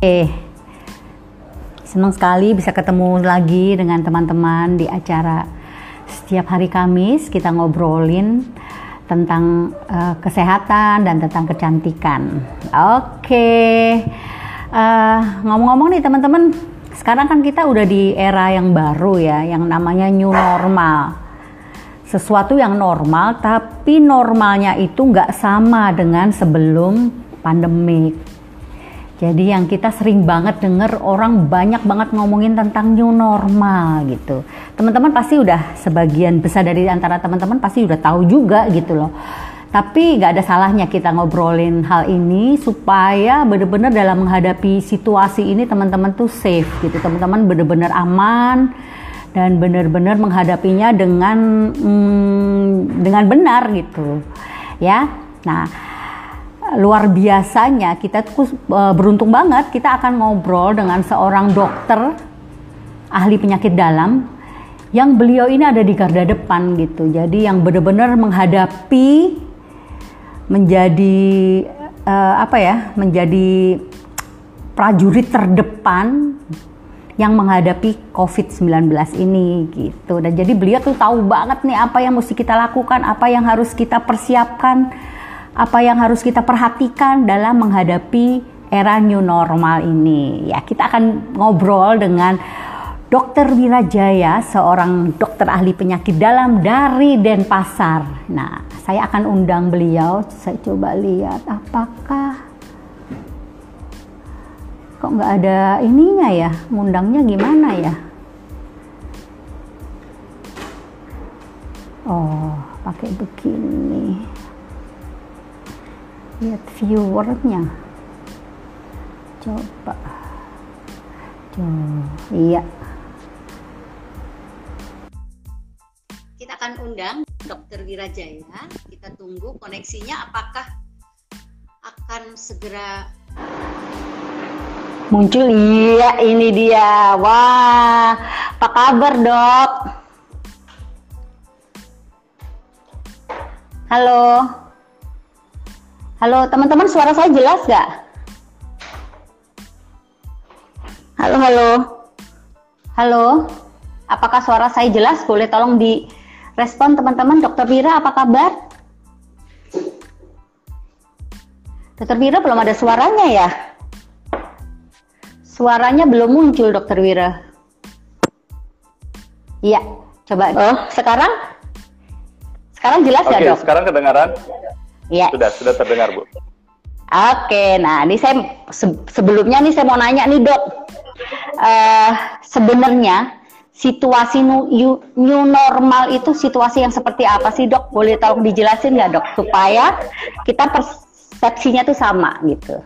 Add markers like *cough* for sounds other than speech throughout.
Eh, senang sekali bisa ketemu lagi dengan teman-teman di acara setiap hari Kamis kita ngobrolin tentang uh, kesehatan dan tentang kecantikan. Oke, uh, ngomong-ngomong nih teman-teman, sekarang kan kita udah di era yang baru ya, yang namanya new normal. Sesuatu yang normal, tapi normalnya itu nggak sama dengan sebelum pandemik. Jadi yang kita sering banget denger orang banyak banget ngomongin tentang new normal gitu. Teman-teman pasti udah sebagian besar dari antara teman-teman pasti udah tahu juga gitu loh. Tapi nggak ada salahnya kita ngobrolin hal ini supaya benar-benar dalam menghadapi situasi ini teman-teman tuh safe gitu. Teman-teman benar-benar aman dan benar-benar menghadapinya dengan hmm, dengan benar gitu. Ya. Nah, luar biasanya kita tuh uh, beruntung banget kita akan ngobrol dengan seorang dokter ahli penyakit dalam yang beliau ini ada di garda depan gitu. Jadi yang benar-benar menghadapi menjadi uh, apa ya? menjadi prajurit terdepan yang menghadapi COVID-19 ini gitu. Dan jadi beliau tuh tahu banget nih apa yang mesti kita lakukan, apa yang harus kita persiapkan apa yang harus kita perhatikan dalam menghadapi era new normal ini. Ya, kita akan ngobrol dengan Dr. Wirajaya, seorang dokter ahli penyakit dalam dari Denpasar. Nah, saya akan undang beliau. Saya coba lihat apakah kok nggak ada ininya ya, ngundangnya gimana ya? Oh, pakai begini lihat viewernya. Coba. Coba. Iya. Kita akan undang dokter Wirajaya. Kita tunggu koneksinya apakah akan segera muncul? Iya ini dia. Wah apa kabar dok? Halo Halo teman-teman, suara saya jelas gak? Halo, halo. Halo, apakah suara saya jelas? Boleh tolong di respon teman-teman. Dokter Vira, apa kabar? Dokter Vira belum ada suaranya ya? Suaranya belum muncul, Dokter Wira. Iya, coba. Oh, sekarang? Sekarang jelas Oke, ya, Dok? sekarang kedengaran? Ya. Sudah, sudah terdengar, Bu. Oke, nah ini saya se sebelumnya nih saya mau nanya nih dok, uh, sebenarnya situasi new, new normal itu situasi yang seperti apa sih dok? Boleh tolong dijelasin nggak dok supaya kita persepsinya tuh sama gitu.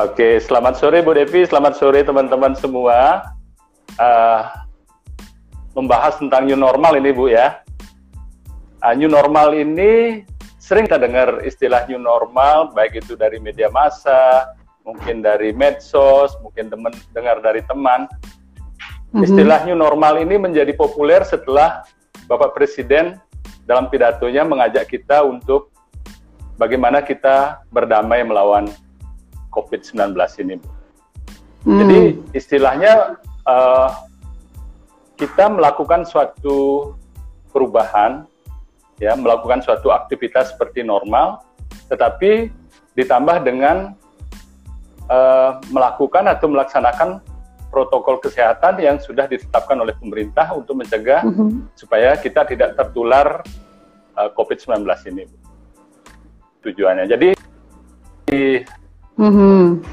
Oke, selamat sore Bu Devi, selamat sore teman-teman semua. Uh, membahas tentang new normal ini Bu ya. Uh, new normal ini sering kita dengar istilah new normal, baik itu dari media massa, mungkin dari medsos, mungkin teman dengar dari teman. Mm-hmm. Istilah new normal ini menjadi populer setelah Bapak Presiden dalam pidatonya mengajak kita untuk bagaimana kita berdamai melawan COVID-19 ini. Mm. Jadi istilahnya uh, kita melakukan suatu perubahan ya melakukan suatu aktivitas seperti normal, tetapi ditambah dengan uh, melakukan atau melaksanakan protokol kesehatan yang sudah ditetapkan oleh pemerintah untuk mencegah mm -hmm. supaya kita tidak tertular uh, eh, COVID-19 ini. Tujuannya. Jadi di mm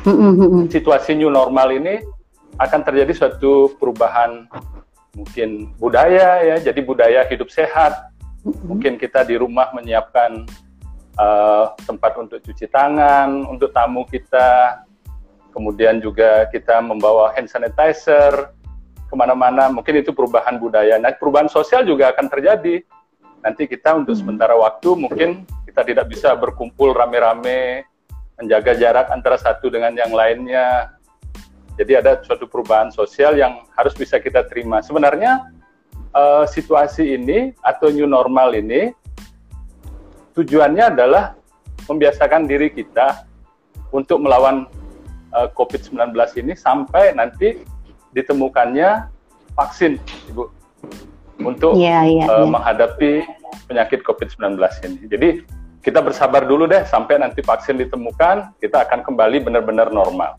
-hmm. situasi new normal ini akan terjadi suatu perubahan mungkin budaya ya, jadi budaya hidup sehat, Mungkin kita di rumah menyiapkan uh, tempat untuk cuci tangan untuk tamu kita, kemudian juga kita membawa hand sanitizer ke mana-mana. Mungkin itu perubahan budaya. Nah, perubahan sosial juga akan terjadi. Nanti kita untuk sementara waktu mungkin kita tidak bisa berkumpul rame-rame, menjaga jarak antara satu dengan yang lainnya. Jadi ada suatu perubahan sosial yang harus bisa kita terima. Sebenarnya uh, situasi ini atau new normal ini tujuannya adalah membiasakan diri kita untuk melawan uh, COVID-19 ini sampai nanti ditemukannya vaksin, Ibu, untuk yeah, yeah, uh, yeah. menghadapi penyakit COVID-19 ini. Jadi kita bersabar dulu deh sampai nanti vaksin ditemukan, kita akan kembali benar-benar normal.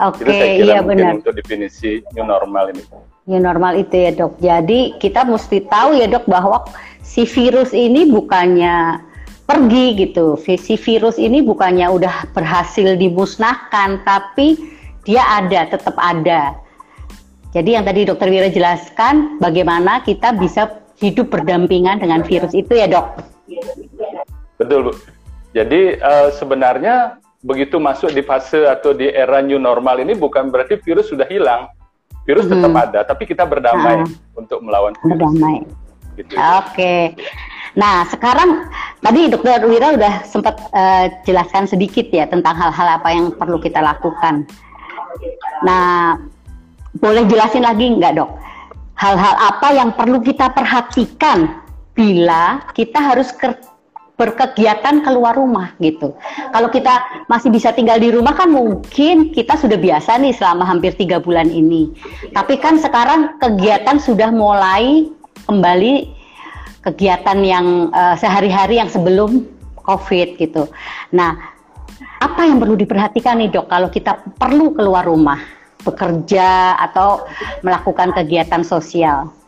Oke, okay, iya benar. Untuk definisi new normal ini. New normal itu ya dok. Jadi kita mesti tahu ya dok bahwa si virus ini bukannya pergi gitu. Si virus ini bukannya udah berhasil dimusnahkan, tapi dia ada, tetap ada. Jadi yang tadi dokter Wira jelaskan bagaimana kita bisa hidup berdampingan dengan virus itu ya dok. Betul bu. Jadi uh, sebenarnya begitu masuk di fase atau di era new normal ini bukan berarti virus sudah hilang. Virus hmm. tetap ada, tapi kita berdamai nah. untuk melawan virus. Berdamai. Gitu, Oke. Okay. Nah, sekarang tadi Dokter Wira udah sempat uh, jelaskan sedikit ya tentang hal-hal apa yang perlu kita lakukan. Nah, boleh jelasin lagi nggak dok? Hal-hal apa yang perlu kita perhatikan bila kita harus berkegiatan keluar rumah gitu. Kalau kita masih bisa tinggal di rumah kan mungkin kita sudah biasa nih selama hampir tiga bulan ini. Tapi kan sekarang kegiatan sudah mulai kembali kegiatan yang uh, sehari-hari yang sebelum COVID gitu. Nah, apa yang perlu diperhatikan nih dok kalau kita perlu keluar rumah, bekerja atau melakukan kegiatan sosial?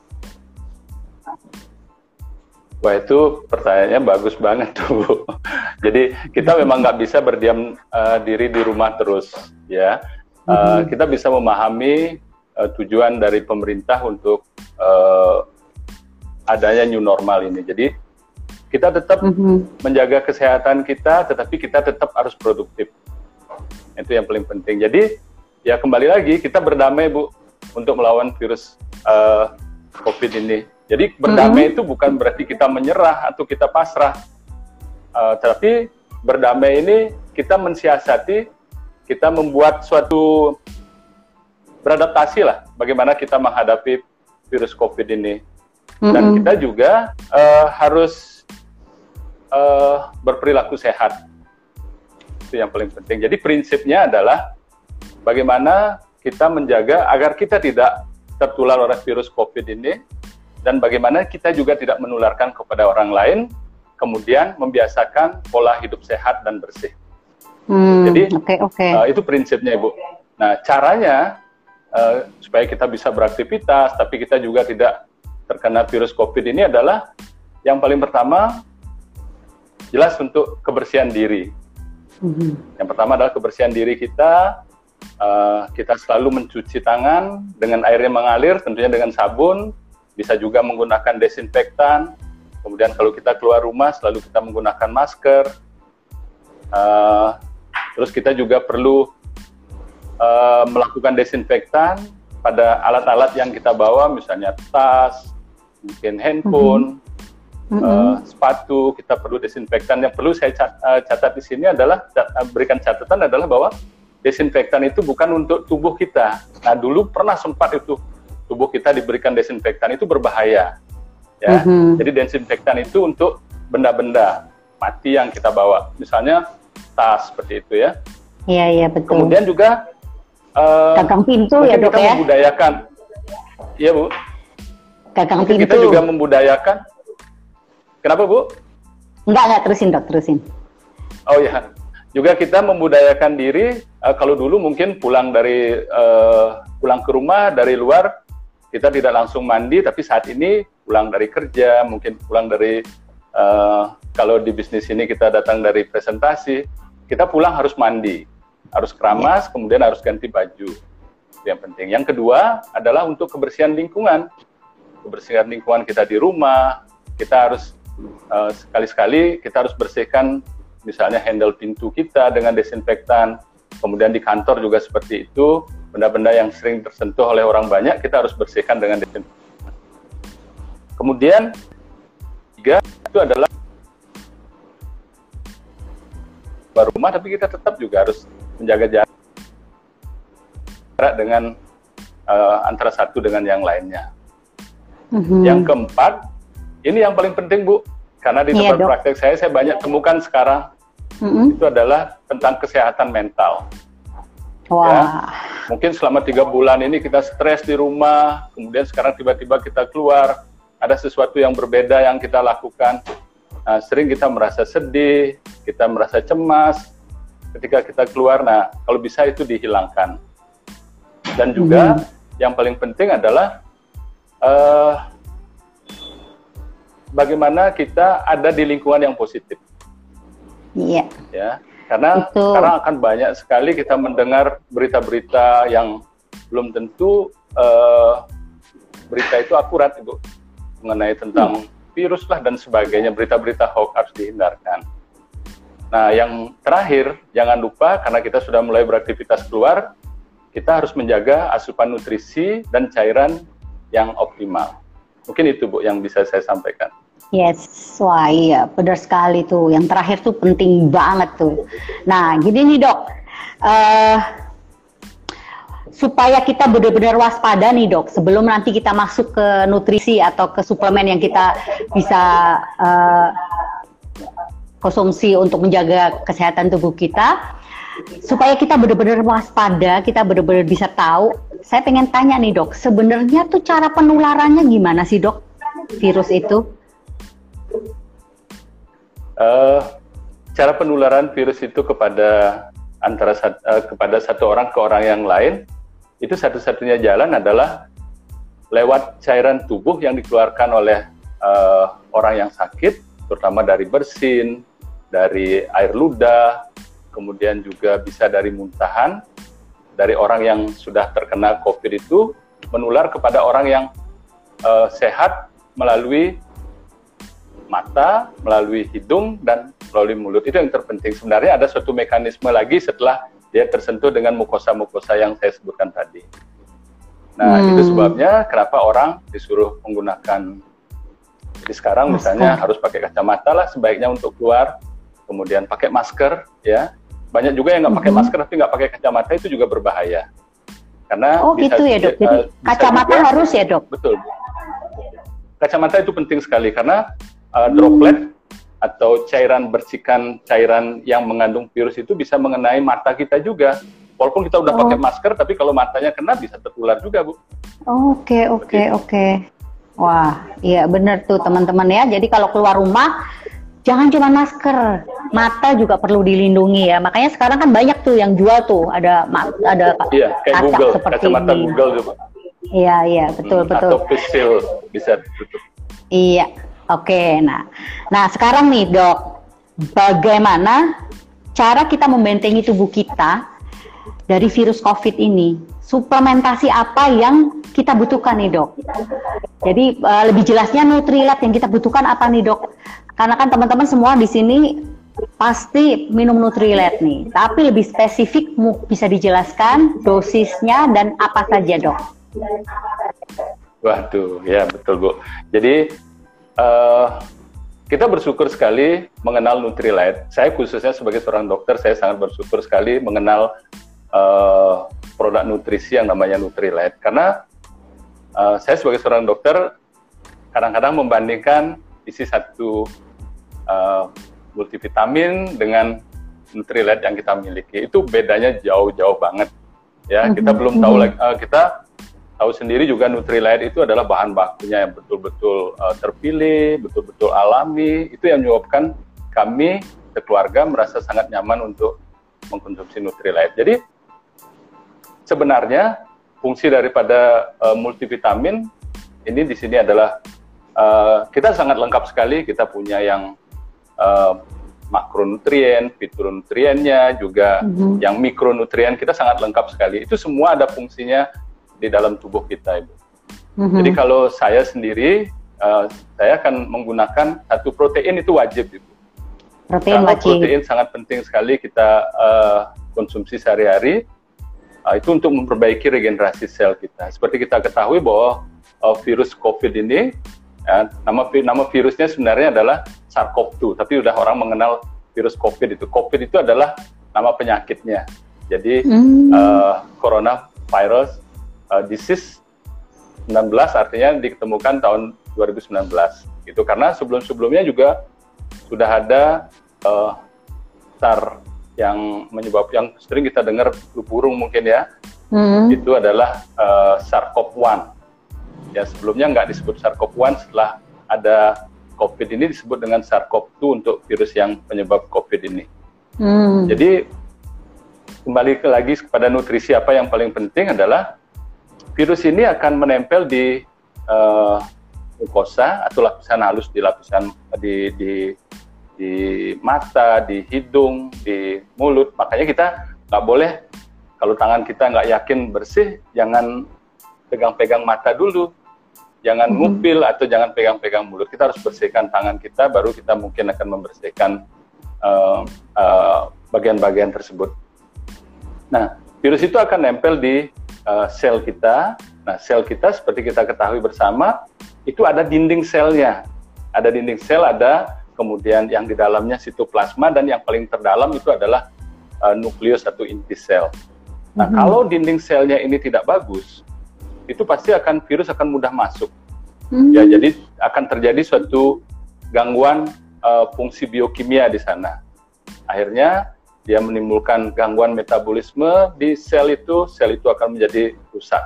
Wah itu pertanyaannya bagus banget tuh. *laughs* Jadi kita memang nggak bisa berdiam uh, diri di rumah terus, ya. Uh, kita bisa memahami uh, tujuan dari pemerintah untuk uh, adanya new normal ini. Jadi kita tetap mm-hmm. menjaga kesehatan kita, tetapi kita tetap harus produktif. Itu yang paling penting. Jadi ya kembali lagi kita berdamai bu untuk melawan virus uh, COVID ini jadi berdamai hmm. itu bukan berarti kita menyerah atau kita pasrah, uh, tapi berdamai ini kita mensiasati, kita membuat suatu beradaptasi lah, bagaimana kita menghadapi virus COVID ini, hmm. dan kita juga uh, harus uh, berperilaku sehat, itu yang paling penting. Jadi prinsipnya adalah bagaimana kita menjaga agar kita tidak tertular oleh virus COVID ini dan bagaimana kita juga tidak menularkan kepada orang lain, kemudian membiasakan pola hidup sehat dan bersih. Hmm, Jadi okay, okay. Uh, itu prinsipnya ibu. Nah caranya uh, supaya kita bisa beraktivitas, tapi kita juga tidak terkena virus COVID ini adalah yang paling pertama jelas untuk kebersihan diri. Hmm. Yang pertama adalah kebersihan diri kita. Uh, kita selalu mencuci tangan dengan air yang mengalir, tentunya dengan sabun, bisa juga menggunakan desinfektan. Kemudian kalau kita keluar rumah selalu kita menggunakan masker. Uh, terus kita juga perlu uh, melakukan desinfektan pada alat-alat yang kita bawa, misalnya tas, mungkin handphone, mm -hmm. uh, sepatu. Kita perlu desinfektan. Yang perlu saya cat, uh, catat di sini adalah cat, uh, berikan catatan adalah bahwa desinfektan itu bukan untuk tubuh kita. Nah dulu pernah sempat itu tubuh kita diberikan desinfektan itu berbahaya. Ya. Mm-hmm. Jadi desinfektan itu untuk benda-benda mati yang kita bawa. Misalnya tas seperti itu ya. Iya, iya betul. Kemudian juga uh, gagang pintu ya, Dok kita ya. membudayakan. Iya, Bu. Gagang mungkin pintu. Kita juga membudayakan. Kenapa, Bu? Enggak, enggak terusin, Dok, terusin. Oh ya. Juga kita membudayakan diri uh, kalau dulu mungkin pulang dari uh, pulang ke rumah dari luar kita tidak langsung mandi, tapi saat ini pulang dari kerja, mungkin pulang dari uh, kalau di bisnis ini kita datang dari presentasi, kita pulang harus mandi, harus keramas, kemudian harus ganti baju. Itu yang penting. Yang kedua adalah untuk kebersihan lingkungan. Kebersihan lingkungan kita di rumah, kita harus uh, sekali-sekali kita harus bersihkan misalnya handle pintu kita dengan desinfektan, kemudian di kantor juga seperti itu benda-benda yang sering tersentuh oleh orang banyak kita harus bersihkan dengan desinfektan. Kemudian tiga itu adalah baru rumah tapi kita tetap juga harus menjaga jarak dengan uh, antara satu dengan yang lainnya. Mm-hmm. Yang keempat, ini yang paling penting Bu, karena di iya, tempat yeah, praktek saya saya banyak temukan sekarang mm-hmm. itu adalah tentang kesehatan mental. Wah. Ya, mungkin selama tiga bulan ini kita stres di rumah, kemudian sekarang tiba-tiba kita keluar, ada sesuatu yang berbeda yang kita lakukan. Nah, sering kita merasa sedih, kita merasa cemas ketika kita keluar. Nah, kalau bisa itu dihilangkan. Dan juga mm-hmm. yang paling penting adalah uh, bagaimana kita ada di lingkungan yang positif. Iya. Ya, karena itu. sekarang akan banyak sekali kita mendengar berita-berita yang belum tentu uh, berita itu akurat ibu mengenai tentang hmm. virus lah dan sebagainya berita-berita hoax harus dihindarkan. Nah, yang terakhir jangan lupa karena kita sudah mulai beraktivitas keluar, kita harus menjaga asupan nutrisi dan cairan yang optimal. Mungkin itu Bu yang bisa saya sampaikan. Yes, wah iya, benar sekali tuh. Yang terakhir tuh penting banget tuh. Nah, gini nih dok, uh, supaya kita benar-benar waspada nih dok, sebelum nanti kita masuk ke nutrisi atau ke suplemen yang kita bisa uh, konsumsi untuk menjaga kesehatan tubuh kita, supaya kita benar-benar waspada, kita benar-benar bisa tahu. Saya pengen tanya nih dok, sebenarnya tuh cara penularannya gimana sih dok, virus itu? Uh, cara penularan virus itu kepada antara uh, kepada satu orang ke orang yang lain itu satu-satunya jalan adalah lewat cairan tubuh yang dikeluarkan oleh uh, orang yang sakit, terutama dari bersin, dari air ludah, kemudian juga bisa dari muntahan, dari orang yang sudah terkena COVID itu menular kepada orang yang uh, sehat melalui mata, melalui hidung, dan melalui mulut. Itu yang terpenting. Sebenarnya ada suatu mekanisme lagi setelah dia tersentuh dengan mukosa-mukosa yang saya sebutkan tadi. Nah, hmm. itu sebabnya kenapa orang disuruh menggunakan. Jadi sekarang masker. misalnya harus pakai kacamata lah sebaiknya untuk keluar, kemudian pakai masker, ya. Banyak juga yang nggak pakai hmm. masker tapi nggak pakai kacamata itu juga berbahaya. Karena oh bisa, gitu ya dok. Jadi uh, kacamata juga, harus ya dok. Betul. Kacamata itu penting sekali karena uh, droplet atau cairan bercikan cairan yang mengandung virus itu bisa mengenai mata kita juga. Walaupun kita udah oh. pakai masker, tapi kalau matanya kena bisa tertular juga, Bu. Oke, oke, oke. Wah, iya benar tuh teman-teman ya. Jadi kalau keluar rumah jangan cuma masker, mata juga perlu dilindungi ya. Makanya sekarang kan banyak tuh yang jual tuh ada ada iya, kayak kaca Google, seperti kacamata ini. Google juga. Iya, iya, betul, hmm, betul. Atau bisa tutup. Iya. Oke, nah, nah sekarang nih dok, bagaimana cara kita membentengi tubuh kita dari virus COVID ini? Suplementasi apa yang kita butuhkan nih dok? Jadi uh, lebih jelasnya Nutrilat yang kita butuhkan apa nih dok? Karena kan teman-teman semua di sini pasti minum Nutrilat nih, tapi lebih spesifik bisa dijelaskan dosisnya dan apa saja dok? Waduh, ya betul bu. Jadi uh, kita bersyukur sekali mengenal Nutrilite. Saya khususnya sebagai seorang dokter, saya sangat bersyukur sekali mengenal uh, produk nutrisi yang namanya Nutrilite. Karena uh, saya sebagai seorang dokter kadang-kadang membandingkan isi satu uh, multivitamin dengan Nutrilite yang kita miliki. Itu bedanya jauh-jauh banget. Ya, kita mm -hmm. belum tahu lagi. Uh, kita tahu sendiri juga Nutrilite itu adalah bahan bakunya yang betul-betul uh, terpilih, betul-betul alami. Itu yang menyebabkan kami keluarga merasa sangat nyaman untuk mengkonsumsi Nutrilite. Jadi sebenarnya fungsi daripada uh, multivitamin ini di sini adalah uh, kita sangat lengkap sekali. Kita punya yang uh, makronutrien, fitonutriennya, juga mm -hmm. yang mikronutrien kita sangat lengkap sekali. Itu semua ada fungsinya di dalam tubuh kita, Ibu. Mm-hmm. Jadi kalau saya sendiri, uh, saya akan menggunakan satu protein itu wajib, Ibu. Protein Karena wajib. protein sangat penting sekali kita uh, konsumsi sehari-hari. Uh, itu untuk memperbaiki regenerasi sel kita. Seperti kita ketahui bahwa uh, virus COVID ini, ya, nama nama virusnya sebenarnya adalah SARS-CoV-2, tapi udah orang mengenal virus COVID itu. COVID itu adalah nama penyakitnya. Jadi mm. uh, coronavirus uh, disease 19 artinya ditemukan tahun 2019 itu karena sebelum-sebelumnya juga sudah ada uh, besar yang menyebab yang sering kita dengar flu burung mungkin ya hmm. itu adalah uh, SARS-CoV-1 ya sebelumnya nggak disebut SARS-CoV-1 setelah ada COVID ini disebut dengan SARS-CoV-2 untuk virus yang penyebab COVID ini hmm. jadi kembali ke lagi kepada nutrisi apa yang paling penting adalah virus ini akan menempel di uh, mukosa atau lapisan halus di lapisan di, di di mata, di hidung, di mulut. Makanya kita nggak boleh kalau tangan kita nggak yakin bersih, jangan pegang-pegang mata dulu, jangan mm -hmm. ngupil atau jangan pegang-pegang mulut. Kita harus bersihkan tangan kita, baru kita mungkin akan membersihkan eh, eh, bagian-bagian uh, uh, tersebut. Nah, virus itu akan nempel di uh, sel kita. Nah, sel kita seperti kita ketahui bersama itu ada dinding selnya. Ada dinding sel, ada kemudian yang di dalamnya sitoplasma dan yang paling terdalam itu adalah uh, nukleus atau inti sel. Nah, mm-hmm. kalau dinding selnya ini tidak bagus, itu pasti akan virus akan mudah masuk. Mm-hmm. Ya, jadi akan terjadi suatu gangguan uh, fungsi biokimia di sana. Akhirnya dia menimbulkan gangguan metabolisme di sel itu, sel itu akan menjadi rusak.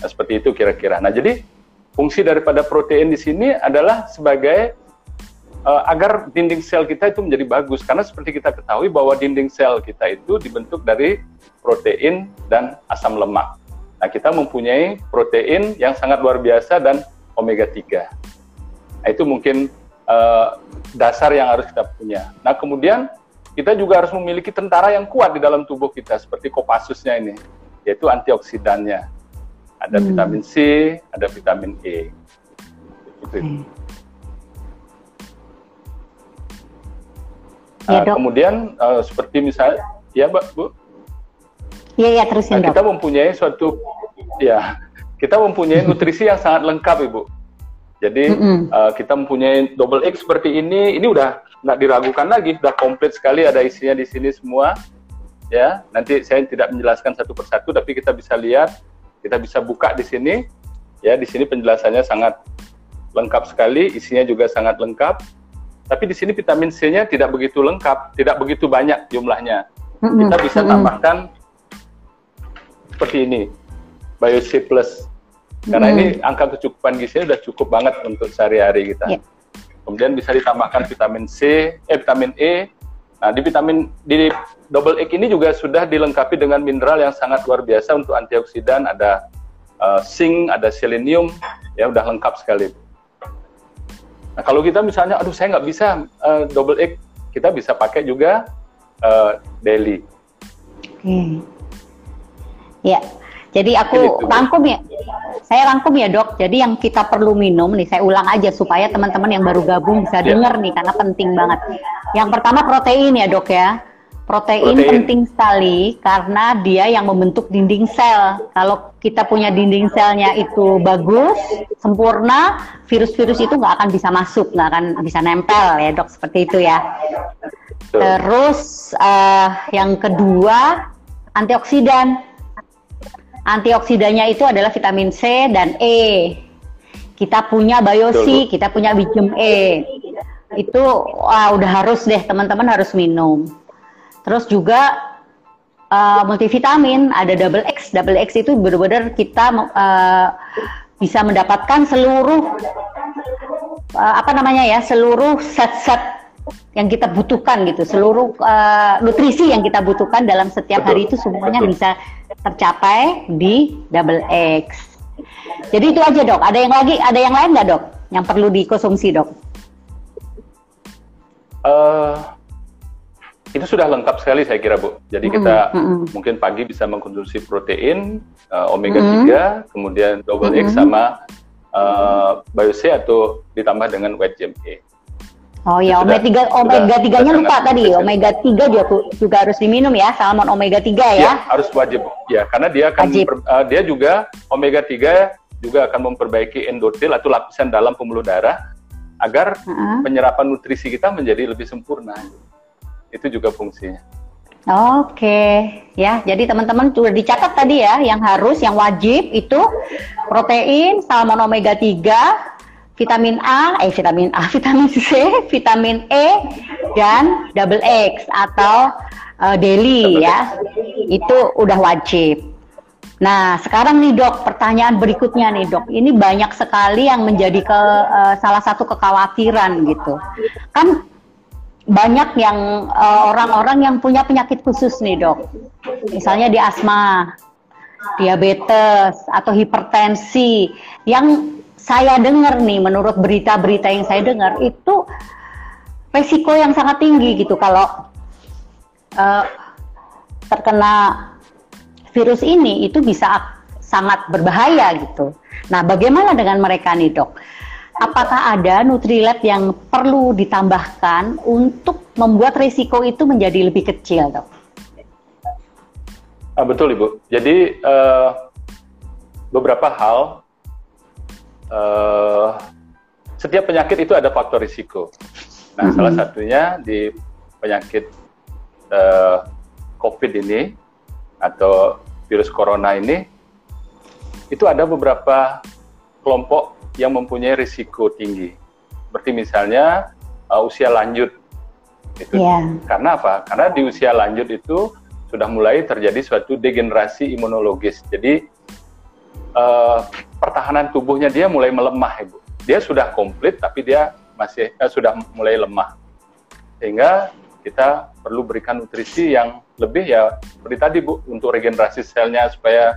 Nah, seperti itu kira-kira. Nah, jadi fungsi daripada protein di sini adalah sebagai uh, agar dinding sel kita itu menjadi bagus karena seperti kita ketahui bahwa dinding sel kita itu dibentuk dari protein dan asam lemak. Nah, kita mempunyai protein yang sangat luar biasa dan omega 3. Nah, itu mungkin uh, dasar yang harus kita punya. Nah, kemudian kita juga harus memiliki tentara yang kuat di dalam tubuh kita seperti Kopassusnya ini, yaitu antioksidannya. Ada hmm. vitamin C, ada vitamin E. Itu. Hmm. Ya, uh, kemudian uh, seperti misalnya, ya Mbak Bu. Iya ya terusin nah, Kita mempunyai suatu, ya kita mempunyai nutrisi yang sangat lengkap Ibu. Jadi mm -hmm. uh, kita mempunyai double X seperti ini, ini udah nggak diragukan lagi, sudah komplit sekali ada isinya di sini semua. Ya, nanti saya tidak menjelaskan satu persatu, tapi kita bisa lihat, kita bisa buka di sini. Ya, di sini penjelasannya sangat lengkap sekali, isinya juga sangat lengkap. Tapi di sini vitamin C-nya tidak begitu lengkap, tidak begitu banyak jumlahnya. Kita bisa tambahkan seperti ini, Bio C Plus. Karena ini angka kecukupan gizinya sudah cukup banget untuk sehari-hari kita. Yeah. Kemudian bisa ditambahkan vitamin C, eh vitamin E. Nah, di vitamin di double egg ini juga sudah dilengkapi dengan mineral yang sangat luar biasa untuk antioksidan, ada uh, zinc, ada selenium, ya udah lengkap sekali. Nah, kalau kita misalnya, aduh saya nggak bisa uh, double egg, kita bisa pakai juga uh, daily. Oke. Ya, jadi aku rangkum ya. Saya rangkum ya dok. Jadi yang kita perlu minum nih, saya ulang aja supaya teman-teman yang baru gabung bisa ya. dengar nih karena penting banget. Yang pertama protein ya dok ya. Protein, protein penting sekali karena dia yang membentuk dinding sel. Kalau kita punya dinding selnya itu bagus, sempurna, virus-virus itu nggak akan bisa masuk, nggak akan bisa nempel ya dok, seperti itu ya. Terus uh, yang kedua antioksidan. Antioksidannya itu adalah vitamin C dan E. Kita punya biosi, kita punya vitamin E. Itu wah, udah harus deh teman-teman harus minum. Terus juga uh, multivitamin, ada double X. Double X itu benar-benar kita uh, bisa mendapatkan seluruh uh, apa namanya ya, seluruh set-set yang kita butuhkan gitu, seluruh uh, nutrisi yang kita butuhkan dalam setiap hari itu semuanya bisa tercapai di double X. Jadi itu aja dok. Ada yang lagi, ada yang lain nggak dok? Yang perlu dikonsumsi dok? Uh, itu sudah lengkap sekali saya kira Bu. Jadi kita mm -hmm. mungkin pagi bisa mengkonsumsi protein uh, omega mm -hmm. 3, kemudian double mm -hmm. X sama uh, bio C atau ditambah dengan white GMA. Oh ya, omega 3 omega 3-nya lupa tadi. Omega 3 juga juga harus diminum ya, salmon omega 3 ya. ya harus wajib. Ya, karena dia akan per, uh, dia juga omega 3 juga akan memperbaiki endotel atau lapisan dalam pembuluh darah agar uh -huh. penyerapan nutrisi kita menjadi lebih sempurna itu juga fungsinya. Oke, ya. Jadi teman-teman sudah dicatat tadi ya, yang harus, yang wajib itu protein, salmon omega 3, vitamin A, eh vitamin A, *laughs* vitamin C, vitamin E, dan double X atau uh, daily ya. Itu udah wajib. Nah, sekarang nih dok, pertanyaan berikutnya nih dok. Ini banyak sekali yang menjadi ke uh, salah satu kekhawatiran gitu. Kan banyak yang eh, orang-orang uh, yang punya penyakit khusus nih dok. Misalnya di asma, diabetes atau hipertensi yang saya dengar nih menurut berita-berita yang saya dengar itu resiko yang sangat tinggi gitu kalau uh, terkena virus ini itu bisa sangat berbahaya gitu. Nah, bagaimana dengan mereka nih, Dok? Apakah ada Nutrilab yang perlu ditambahkan untuk membuat risiko itu menjadi lebih kecil, Dok? Ah, betul, Ibu. Jadi uh, beberapa hal uh, setiap penyakit itu ada faktor risiko. Nah, mm -hmm. salah satunya di penyakit uh, COVID ini atau virus corona ini itu ada beberapa kelompok yang mempunyai risiko tinggi. Seperti misalnya uh, usia lanjut. Itu yeah. karena apa? Karena di usia lanjut itu sudah mulai terjadi suatu degenerasi imunologis. Jadi uh, pertahanan tubuhnya dia mulai melemah, Ibu. Dia sudah komplit tapi dia masih uh, sudah mulai lemah. Sehingga kita perlu berikan nutrisi yang lebih ya seperti tadi Bu untuk regenerasi selnya supaya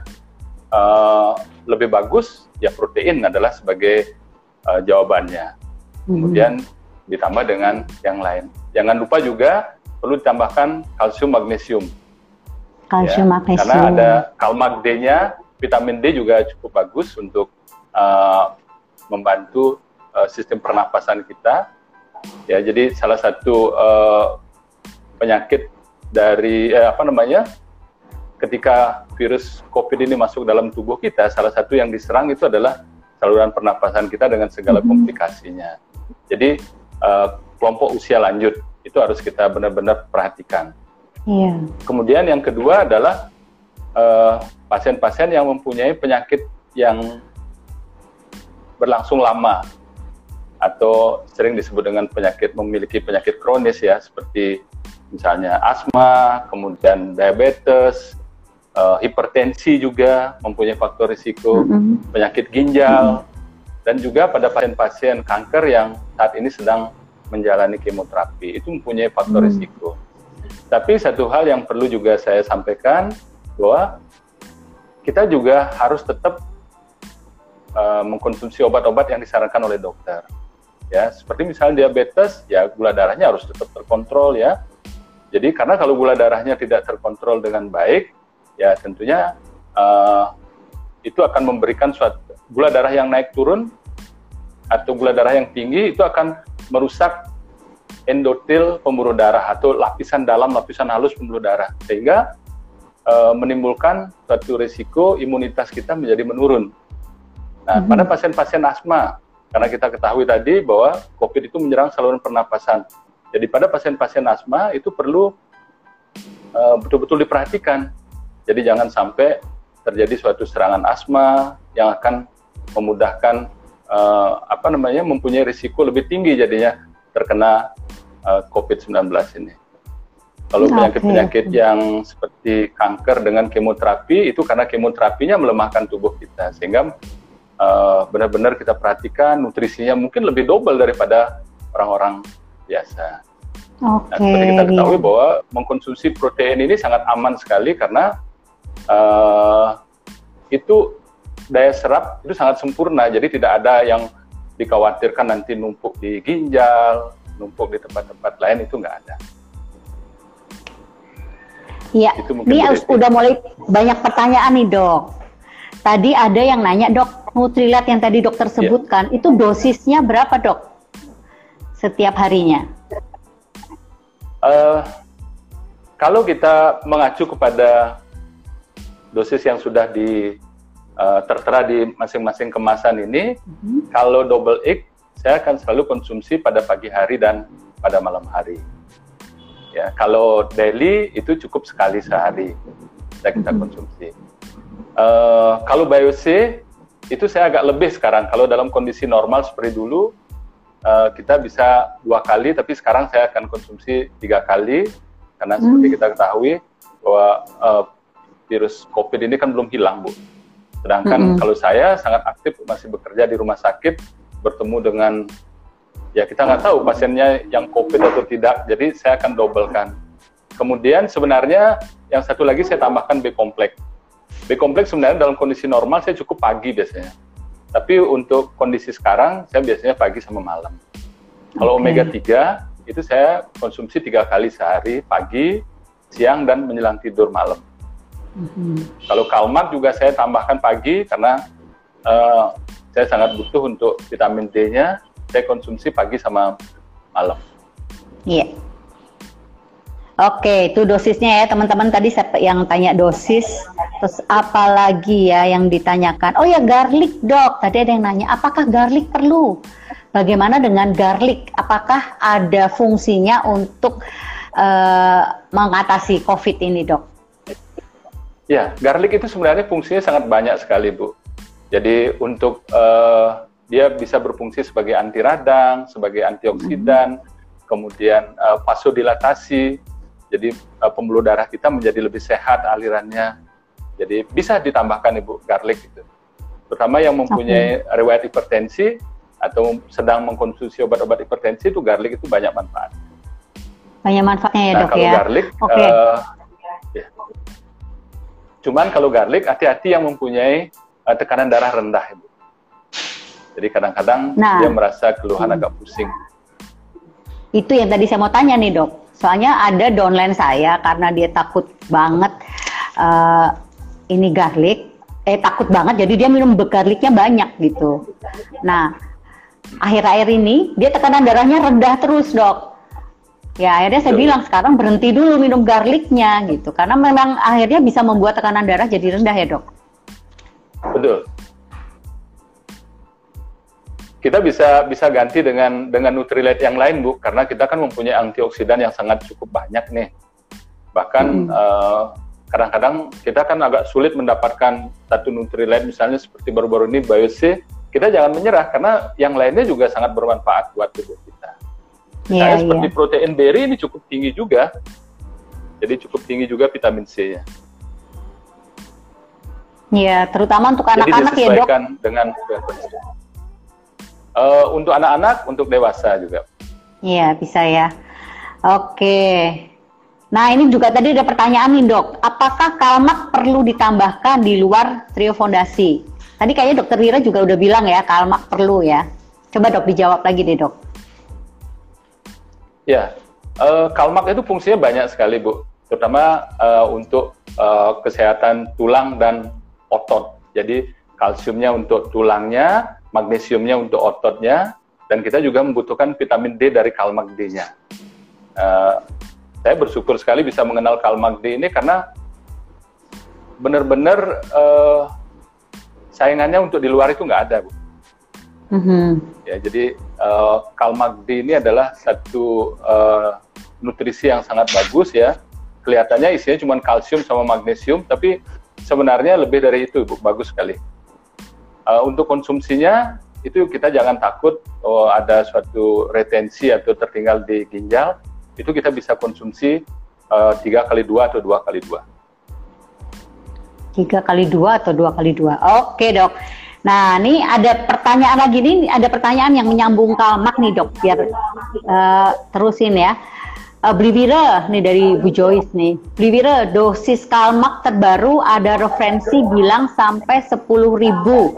uh, lebih bagus ya protein adalah sebagai uh, jawabannya. Hmm. Kemudian ditambah dengan yang lain. Jangan lupa juga perlu ditambahkan kalsium magnesium. Kalsium ya, magnesium. Karena ada kalmak D-nya, vitamin D juga cukup bagus untuk uh, membantu uh, sistem pernapasan kita. Ya, jadi salah satu uh, penyakit dari eh, apa namanya ketika virus COVID ini masuk dalam tubuh kita, salah satu yang diserang itu adalah saluran pernapasan kita dengan segala mm -hmm. komplikasinya. Jadi uh, kelompok usia lanjut itu harus kita benar-benar perhatikan. Yeah. Kemudian yang kedua adalah pasien-pasien uh, yang mempunyai penyakit yang berlangsung lama atau sering disebut dengan penyakit memiliki penyakit kronis ya seperti misalnya asma, kemudian diabetes, uh, hipertensi juga mempunyai faktor risiko, mm -hmm. penyakit ginjal, mm -hmm. dan juga pada pasien-pasien kanker yang saat ini sedang menjalani kemoterapi itu mempunyai faktor mm -hmm. risiko. Tapi satu hal yang perlu juga saya sampaikan bahwa kita juga harus tetap uh, mengkonsumsi obat-obat yang disarankan oleh dokter. Ya, seperti misalnya diabetes, ya gula darahnya harus tetap terkontrol ya jadi karena kalau gula darahnya tidak terkontrol dengan baik, ya tentunya uh, itu akan memberikan suatu gula darah yang naik turun atau gula darah yang tinggi itu akan merusak endotel pembuluh darah atau lapisan dalam lapisan halus pembuluh darah sehingga uh, menimbulkan suatu risiko imunitas kita menjadi menurun. Nah, mm -hmm. pada pasien-pasien asma karena kita ketahui tadi bahwa COVID itu menyerang saluran pernapasan jadi pada pasien-pasien asma itu perlu uh, betul-betul diperhatikan. Jadi jangan sampai terjadi suatu serangan asma yang akan memudahkan uh, apa namanya mempunyai risiko lebih tinggi jadinya terkena uh, COVID-19 ini. Kalau penyakit-penyakit okay. yang seperti kanker dengan kemoterapi itu karena kemoterapinya melemahkan tubuh kita sehingga benar-benar uh, kita perhatikan nutrisinya mungkin lebih double daripada orang-orang biasa. Okay, nah, seperti kita ketahui iya. bahwa mengkonsumsi protein ini sangat aman sekali karena uh, itu daya serap itu sangat sempurna, jadi tidak ada yang dikhawatirkan nanti numpuk di ginjal, numpuk di tempat-tempat lain itu nggak ada. Iya, ini udah mulai banyak pertanyaan nih dok. Tadi ada yang nanya dok, Nutrilat yang tadi dokter iya. sebutkan, ya. itu dosisnya berapa dok? setiap harinya? Uh, kalau kita mengacu kepada dosis yang sudah di uh, tertera di masing-masing kemasan ini, mm-hmm. kalau double X saya akan selalu konsumsi pada pagi hari dan pada malam hari. Ya, kalau daily itu cukup sekali sehari saya kita mm-hmm. konsumsi. Uh, kalau BioC itu saya agak lebih sekarang. Kalau dalam kondisi normal seperti dulu, uh, kita bisa dua kali, tapi sekarang saya akan konsumsi tiga kali karena hmm. seperti kita ketahui bahwa uh, virus COVID ini kan belum hilang, Bu. Sedangkan hmm. kalau saya sangat aktif masih bekerja di rumah sakit, bertemu dengan ya kita nggak tahu pasiennya yang COVID atau tidak, jadi saya akan dobelkan. Kemudian sebenarnya yang satu lagi saya tambahkan B kompleks. B kompleks sebenarnya dalam kondisi normal saya cukup pagi biasanya. Tapi untuk kondisi sekarang saya biasanya pagi sama malam. Kalau okay. omega 3 itu saya konsumsi tiga kali sehari, pagi, siang dan menjelang tidur malam. Mm-hmm. Kalau kalmat juga saya tambahkan pagi karena uh, saya sangat butuh untuk vitamin D-nya. Saya konsumsi pagi sama malam. Iya. Yeah. Oke, itu dosisnya ya teman-teman tadi yang tanya dosis. Terus apa lagi ya yang ditanyakan? Oh ya garlic dok. Tadi ada yang nanya, apakah garlic perlu? Bagaimana dengan garlic? Apakah ada fungsinya untuk uh, mengatasi COVID ini dok? Ya, garlic itu sebenarnya fungsinya sangat banyak sekali bu. Jadi untuk uh, dia bisa berfungsi sebagai anti radang, sebagai antioksidan, hmm. kemudian uh, vasodilatasi jadi uh, pembuluh darah kita menjadi lebih sehat alirannya. Jadi bisa ditambahkan ibu garlic itu. Terutama yang mempunyai okay. riwayat hipertensi atau sedang mengkonsumsi obat-obat hipertensi itu garlic itu banyak manfaat. Banyak manfaatnya ya nah, dok kalau ya. garlic, okay. uh, ya. cuman kalau garlic hati-hati yang mempunyai uh, tekanan darah rendah ibu. Jadi kadang-kadang nah. dia merasa keluhan hmm. agak pusing. Itu yang tadi saya mau tanya nih dok Soalnya ada downline saya karena dia takut banget uh, ini garlic, eh takut banget jadi dia minum garlicnya banyak gitu. Nah, akhir-akhir ini dia tekanan darahnya rendah terus, Dok. Ya, akhirnya saya bilang sekarang berhenti dulu minum garlicnya gitu. Karena memang akhirnya bisa membuat tekanan darah jadi rendah ya, Dok. Betul kita bisa bisa ganti dengan dengan Nutrilite yang lain bu karena kita kan mempunyai antioksidan yang sangat cukup banyak nih bahkan hmm. uh, kadang-kadang kita kan agak sulit mendapatkan satu Nutrilite misalnya seperti baru-baru ini Biosi kita jangan menyerah karena yang lainnya juga sangat bermanfaat buat tubuh kita misalnya yeah, seperti yeah. protein berry ini cukup tinggi juga jadi cukup tinggi juga vitamin C ya Iya, terutama untuk anak-anak ya dok. dengan uh, untuk anak-anak, untuk dewasa juga. Iya, bisa ya. Oke. Nah, ini juga tadi ada pertanyaan nih, Dok. Apakah kalmak perlu ditambahkan di luar trio fondasi? Tadi kayaknya Dokter Wira juga udah bilang ya, kalmak perlu ya. Coba Dok dijawab lagi deh, Dok. Ya, uh, kalmak itu fungsinya banyak sekali, Bu. Terutama uh, untuk uh, kesehatan tulang dan otot. Jadi kalsiumnya untuk tulangnya, magnesiumnya untuk ototnya, dan kita juga membutuhkan vitamin D dari kalmak D-nya. Uh, saya bersyukur sekali bisa mengenal kalmak D ini karena benar-benar uh, saingannya untuk di luar itu nggak ada, bu. Mm-hmm. Ya, jadi uh, kalmak D ini adalah satu uh, nutrisi yang sangat bagus ya. Kelihatannya isinya cuma kalsium sama magnesium, tapi sebenarnya lebih dari itu, bu. Bagus sekali. Uh, untuk konsumsinya itu kita jangan takut oh, ada suatu retensi atau tertinggal di ginjal itu kita bisa konsumsi uh, tiga kali dua atau dua kali dua. Tiga kali dua atau dua kali dua. Oke dok. Nah ini ada pertanyaan lagi nih, ada pertanyaan yang menyambung kalmak nih dok, biar uh, terusin ya. Uh, Bliwira nih dari Bu Joyce nih. Bliwira dosis kalmak terbaru ada referensi bilang sampai 10.000 uh,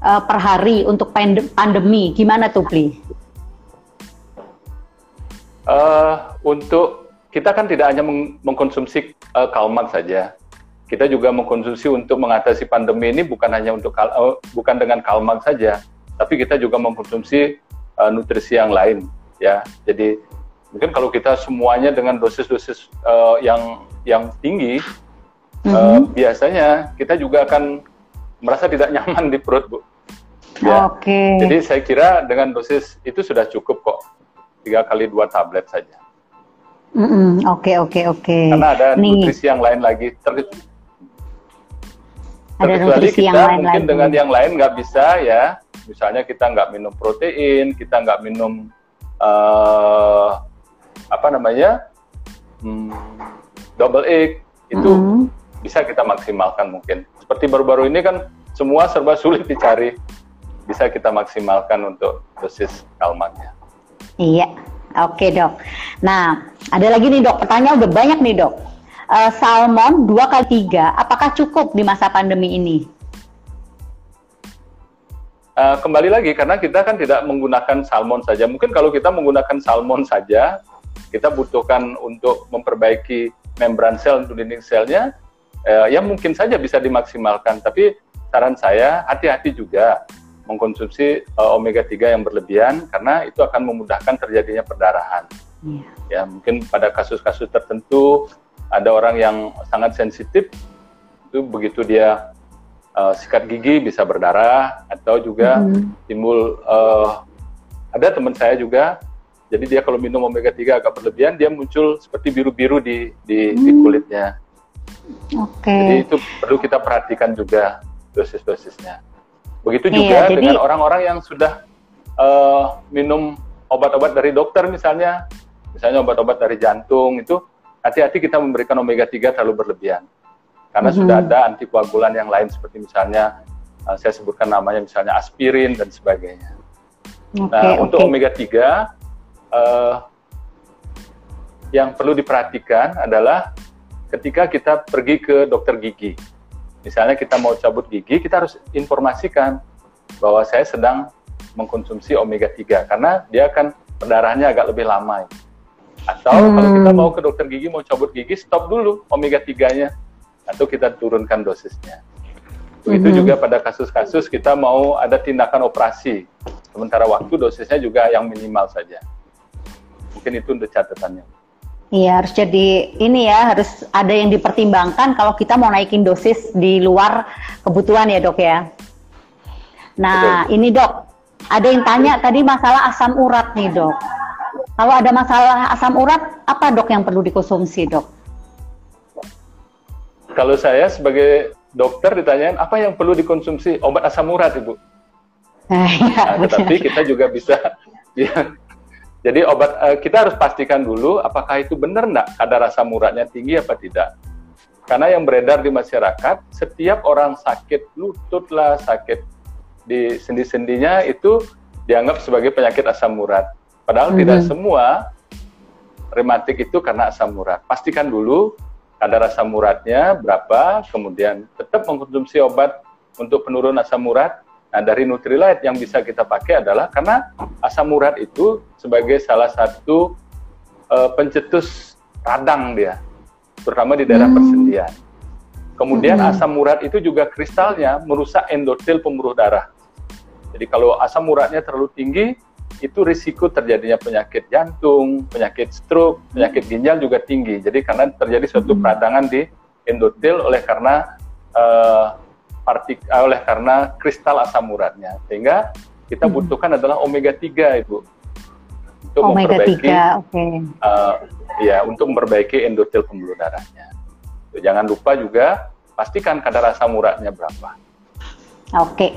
per hari untuk pandemi. Gimana tuh Bli? Uh, untuk kita kan tidak hanya meng mengkonsumsi uh, kalmak saja. Kita juga mengkonsumsi untuk mengatasi pandemi ini bukan hanya untuk kal uh, bukan dengan kalmak saja, tapi kita juga mengkonsumsi uh, nutrisi yang lain ya. Jadi mungkin kalau kita semuanya dengan dosis-dosis uh, yang yang tinggi, mm-hmm. uh, biasanya kita juga akan merasa tidak *laughs* nyaman di perut, bu. Ya. Oke. Okay. Jadi saya kira dengan dosis itu sudah cukup kok, tiga kali dua tablet saja. Oke oke oke. Karena ada Nih. nutrisi yang lain lagi. Ter ada terkecuali kita yang lain mungkin lagi. dengan yang lain nggak bisa ya misalnya kita nggak minum protein, kita nggak minum uh, apa namanya hmm, double egg, itu mm -hmm. bisa kita maksimalkan mungkin. Seperti baru-baru ini kan semua serba sulit dicari, bisa kita maksimalkan untuk dosis kalmaknya. Iya, oke dok. Nah, ada lagi nih dok, pertanyaan udah banyak nih dok. Uh, salmon dua kali tiga, apakah cukup di masa pandemi ini? Uh, kembali lagi karena kita kan tidak menggunakan salmon saja. Mungkin kalau kita menggunakan salmon saja, kita butuhkan untuk memperbaiki membran sel untuk dinding selnya, uh, ya mungkin saja bisa dimaksimalkan. Tapi saran saya hati-hati juga mengkonsumsi uh, omega 3 yang berlebihan karena itu akan memudahkan terjadinya perdarahan. Yeah. Ya mungkin pada kasus-kasus tertentu ada orang yang sangat sensitif itu begitu dia uh, sikat gigi bisa berdarah atau juga mm-hmm. timbul uh, ada teman saya juga jadi dia kalau minum omega 3 agak berlebihan dia muncul seperti biru-biru di di, mm. di kulitnya. Oke. Okay. Jadi itu perlu kita perhatikan juga dosis-dosisnya. Begitu iya, juga iya, dengan orang-orang yang sudah uh, minum obat-obat dari dokter misalnya, misalnya obat-obat dari jantung itu hati-hati kita memberikan omega 3 terlalu berlebihan karena mm -hmm. sudah ada antikoagulan yang lain seperti misalnya uh, saya sebutkan namanya misalnya aspirin dan sebagainya. Okay, nah, okay. untuk omega 3 uh, yang perlu diperhatikan adalah ketika kita pergi ke dokter gigi. Misalnya kita mau cabut gigi, kita harus informasikan bahwa saya sedang mengkonsumsi omega 3 karena dia akan perdarahannya agak lebih lama. Atau hmm. kalau kita mau ke dokter gigi mau cabut gigi, stop dulu omega 3-nya atau kita turunkan dosisnya. Begitu mm-hmm. juga pada kasus-kasus kita mau ada tindakan operasi, sementara waktu dosisnya juga yang minimal saja. Mungkin itu untuk catatannya. Iya, harus jadi ini ya, harus ada yang dipertimbangkan kalau kita mau naikin dosis di luar kebutuhan ya dok ya. Nah, Betul. ini dok, ada yang tanya tadi masalah asam urat nih dok. Kalau ada masalah asam urat, apa dok yang perlu dikonsumsi dok? Kalau saya sebagai dokter ditanyain apa yang perlu dikonsumsi obat asam urat ibu. Nah, *laughs* ya, nah, tetapi kita juga bisa *laughs* ya, jadi obat uh, kita harus pastikan dulu apakah itu benar enggak kadar asam uratnya tinggi apa tidak. Karena yang beredar di masyarakat, setiap orang sakit lutut lah, sakit di sendi-sendinya itu dianggap sebagai penyakit asam urat. Padahal mm -hmm. tidak semua rematik itu karena asam urat. Pastikan dulu kadar asam uratnya berapa, kemudian tetap mengkonsumsi obat untuk penurun asam urat. Nah, dari Nutrilite yang bisa kita pakai adalah karena asam urat itu sebagai salah satu uh, pencetus radang dia, terutama di daerah hmm. persendian. Kemudian hmm. asam urat itu juga kristalnya merusak endotel pembuluh darah. Jadi kalau asam uratnya terlalu tinggi, itu risiko terjadinya penyakit jantung, penyakit stroke, penyakit ginjal juga tinggi. Jadi karena terjadi suatu hmm. peradangan di endotel oleh karena uh, partik uh, oleh karena kristal asam uratnya. Sehingga kita hmm. butuhkan adalah omega 3 Ibu. Untuk omega memperbaiki 3, okay. uh, eh, ya, untuk memperbaiki endotel pembuluh darahnya. Jangan lupa juga pastikan kadar asam uratnya berapa. Oke. Okay.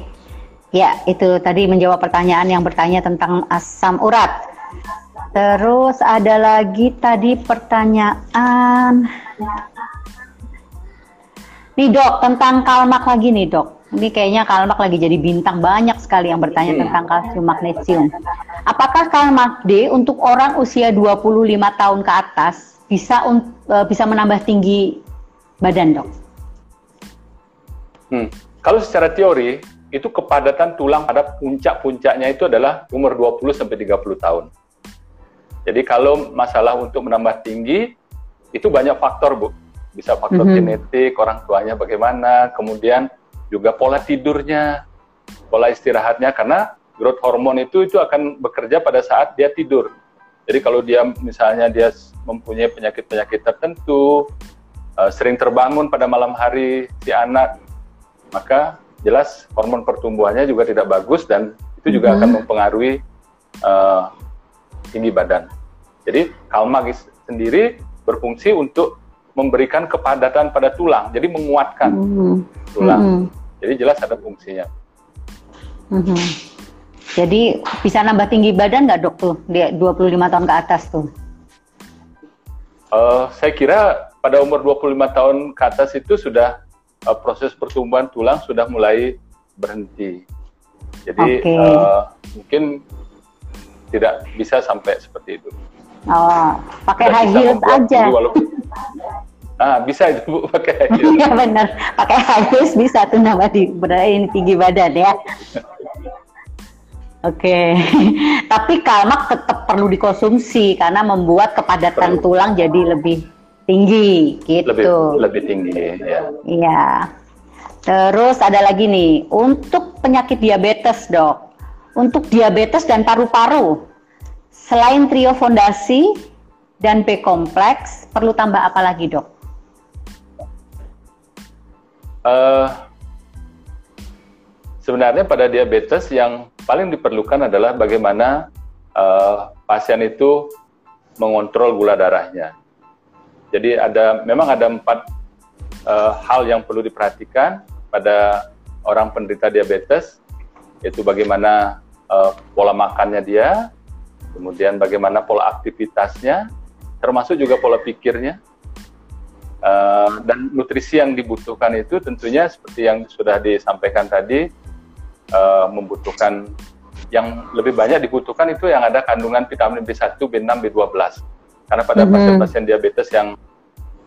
Ya, itu tadi menjawab pertanyaan yang bertanya tentang asam urat. Terus ada lagi tadi pertanyaan. Nih dok, tentang kalmak lagi nih dok. Ini kayaknya kalmak lagi jadi bintang banyak sekali yang bertanya hmm. tentang kalsium magnesium. Apakah kalmak D untuk orang usia 25 tahun ke atas bisa uh, bisa menambah tinggi badan dok? Hmm. Kalau secara teori itu kepadatan tulang pada puncak-puncaknya itu adalah umur 20 sampai 30 tahun. Jadi kalau masalah untuk menambah tinggi itu banyak faktor, Bu. Bisa faktor mm -hmm. genetik, orang tuanya bagaimana, kemudian juga pola tidurnya, pola istirahatnya karena growth hormone itu itu akan bekerja pada saat dia tidur. Jadi kalau dia misalnya dia mempunyai penyakit-penyakit tertentu, uh, sering terbangun pada malam hari si anak, maka jelas hormon pertumbuhannya juga tidak bagus dan itu juga mm -hmm. akan mempengaruhi uh, tinggi badan. Jadi kalmagis sendiri berfungsi untuk memberikan kepadatan pada tulang, jadi menguatkan mm -hmm. tulang. Mm -hmm. Jadi jelas ada fungsinya. Mm -hmm. Jadi bisa nambah tinggi badan nggak dok tuh di 25 tahun ke atas tuh? Uh, saya kira pada umur 25 tahun ke atas itu sudah uh, proses pertumbuhan tulang sudah mulai berhenti. Jadi okay. uh, mungkin tidak bisa sampai seperti itu. Oh, pakai high heels aja. Walaupun, ah, bisa itu Bu pakai high heels. Iya benar, pakai high heels bisa tuh nambah di ini tinggi badan ya. Oke, okay. tapi kalmak tetap perlu dikonsumsi karena membuat kepadatan perlu. tulang jadi lebih tinggi, gitu. Lebih, lebih tinggi, ya. Iya. Terus ada lagi nih, untuk penyakit diabetes dok, untuk diabetes dan paru-paru, selain trio fondasi dan B kompleks, perlu tambah apa lagi dok? Uh, sebenarnya pada diabetes yang paling diperlukan adalah bagaimana uh, pasien itu mengontrol gula darahnya. Jadi ada memang ada empat uh, hal yang perlu diperhatikan pada orang penderita diabetes, yaitu bagaimana uh, pola makannya dia, kemudian bagaimana pola aktivitasnya, termasuk juga pola pikirnya, uh, dan nutrisi yang dibutuhkan itu tentunya seperti yang sudah disampaikan tadi uh, membutuhkan yang lebih banyak dibutuhkan itu yang ada kandungan vitamin B1, B6, B12. Karena pada mm-hmm. pasien-pasien mm -hmm. diabetes yang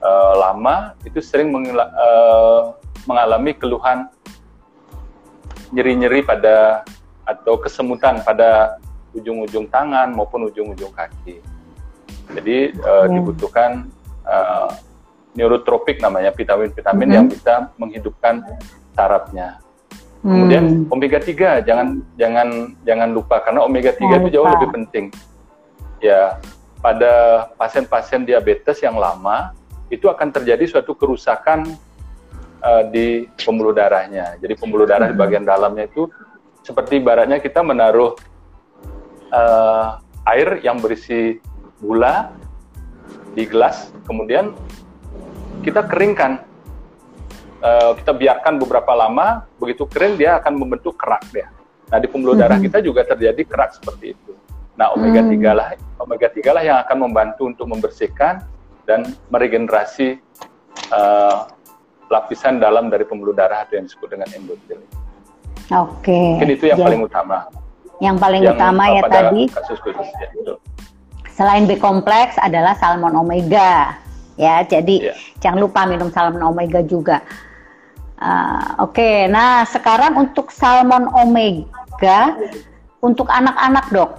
uh, lama itu sering uh, mengalami keluhan nyeri-nyeri pada atau kesemutan pada ujung-ujung tangan maupun ujung-ujung kaki. Jadi uh, mm. dibutuhkan uh, neurotropik namanya vitamin-vitamin mm -hmm. yang bisa menghidupkan sarafnya. Kemudian hmm. omega 3 jangan jangan jangan lupa karena omega 3 itu jauh lebih penting. Ya, pada pasien-pasien diabetes yang lama itu akan terjadi suatu kerusakan uh, di pembuluh darahnya. Jadi pembuluh darah hmm. di bagian dalamnya itu seperti ibaratnya kita menaruh uh, air yang berisi gula di gelas, kemudian kita keringkan uh, kita biarkan beberapa lama, begitu kering dia akan membentuk kerak dia. Nah, di pembuluh hmm. darah kita juga terjadi kerak seperti itu. Nah, omega 3 hmm. lah omega 3 lah yang akan membantu untuk membersihkan dan meregenerasi uh, lapisan dalam dari pembuluh darah atau yang disebut dengan endotel. Oke. Okay. Mungkin itu yang ya. paling utama. Yang paling yang utama ya tadi. Kasus khusus ya, itu. Selain B kompleks adalah salmon omega. Ya, jadi ya. jangan lupa minum salmon omega juga. Uh, Oke, okay. nah sekarang untuk salmon omega untuk anak-anak dok,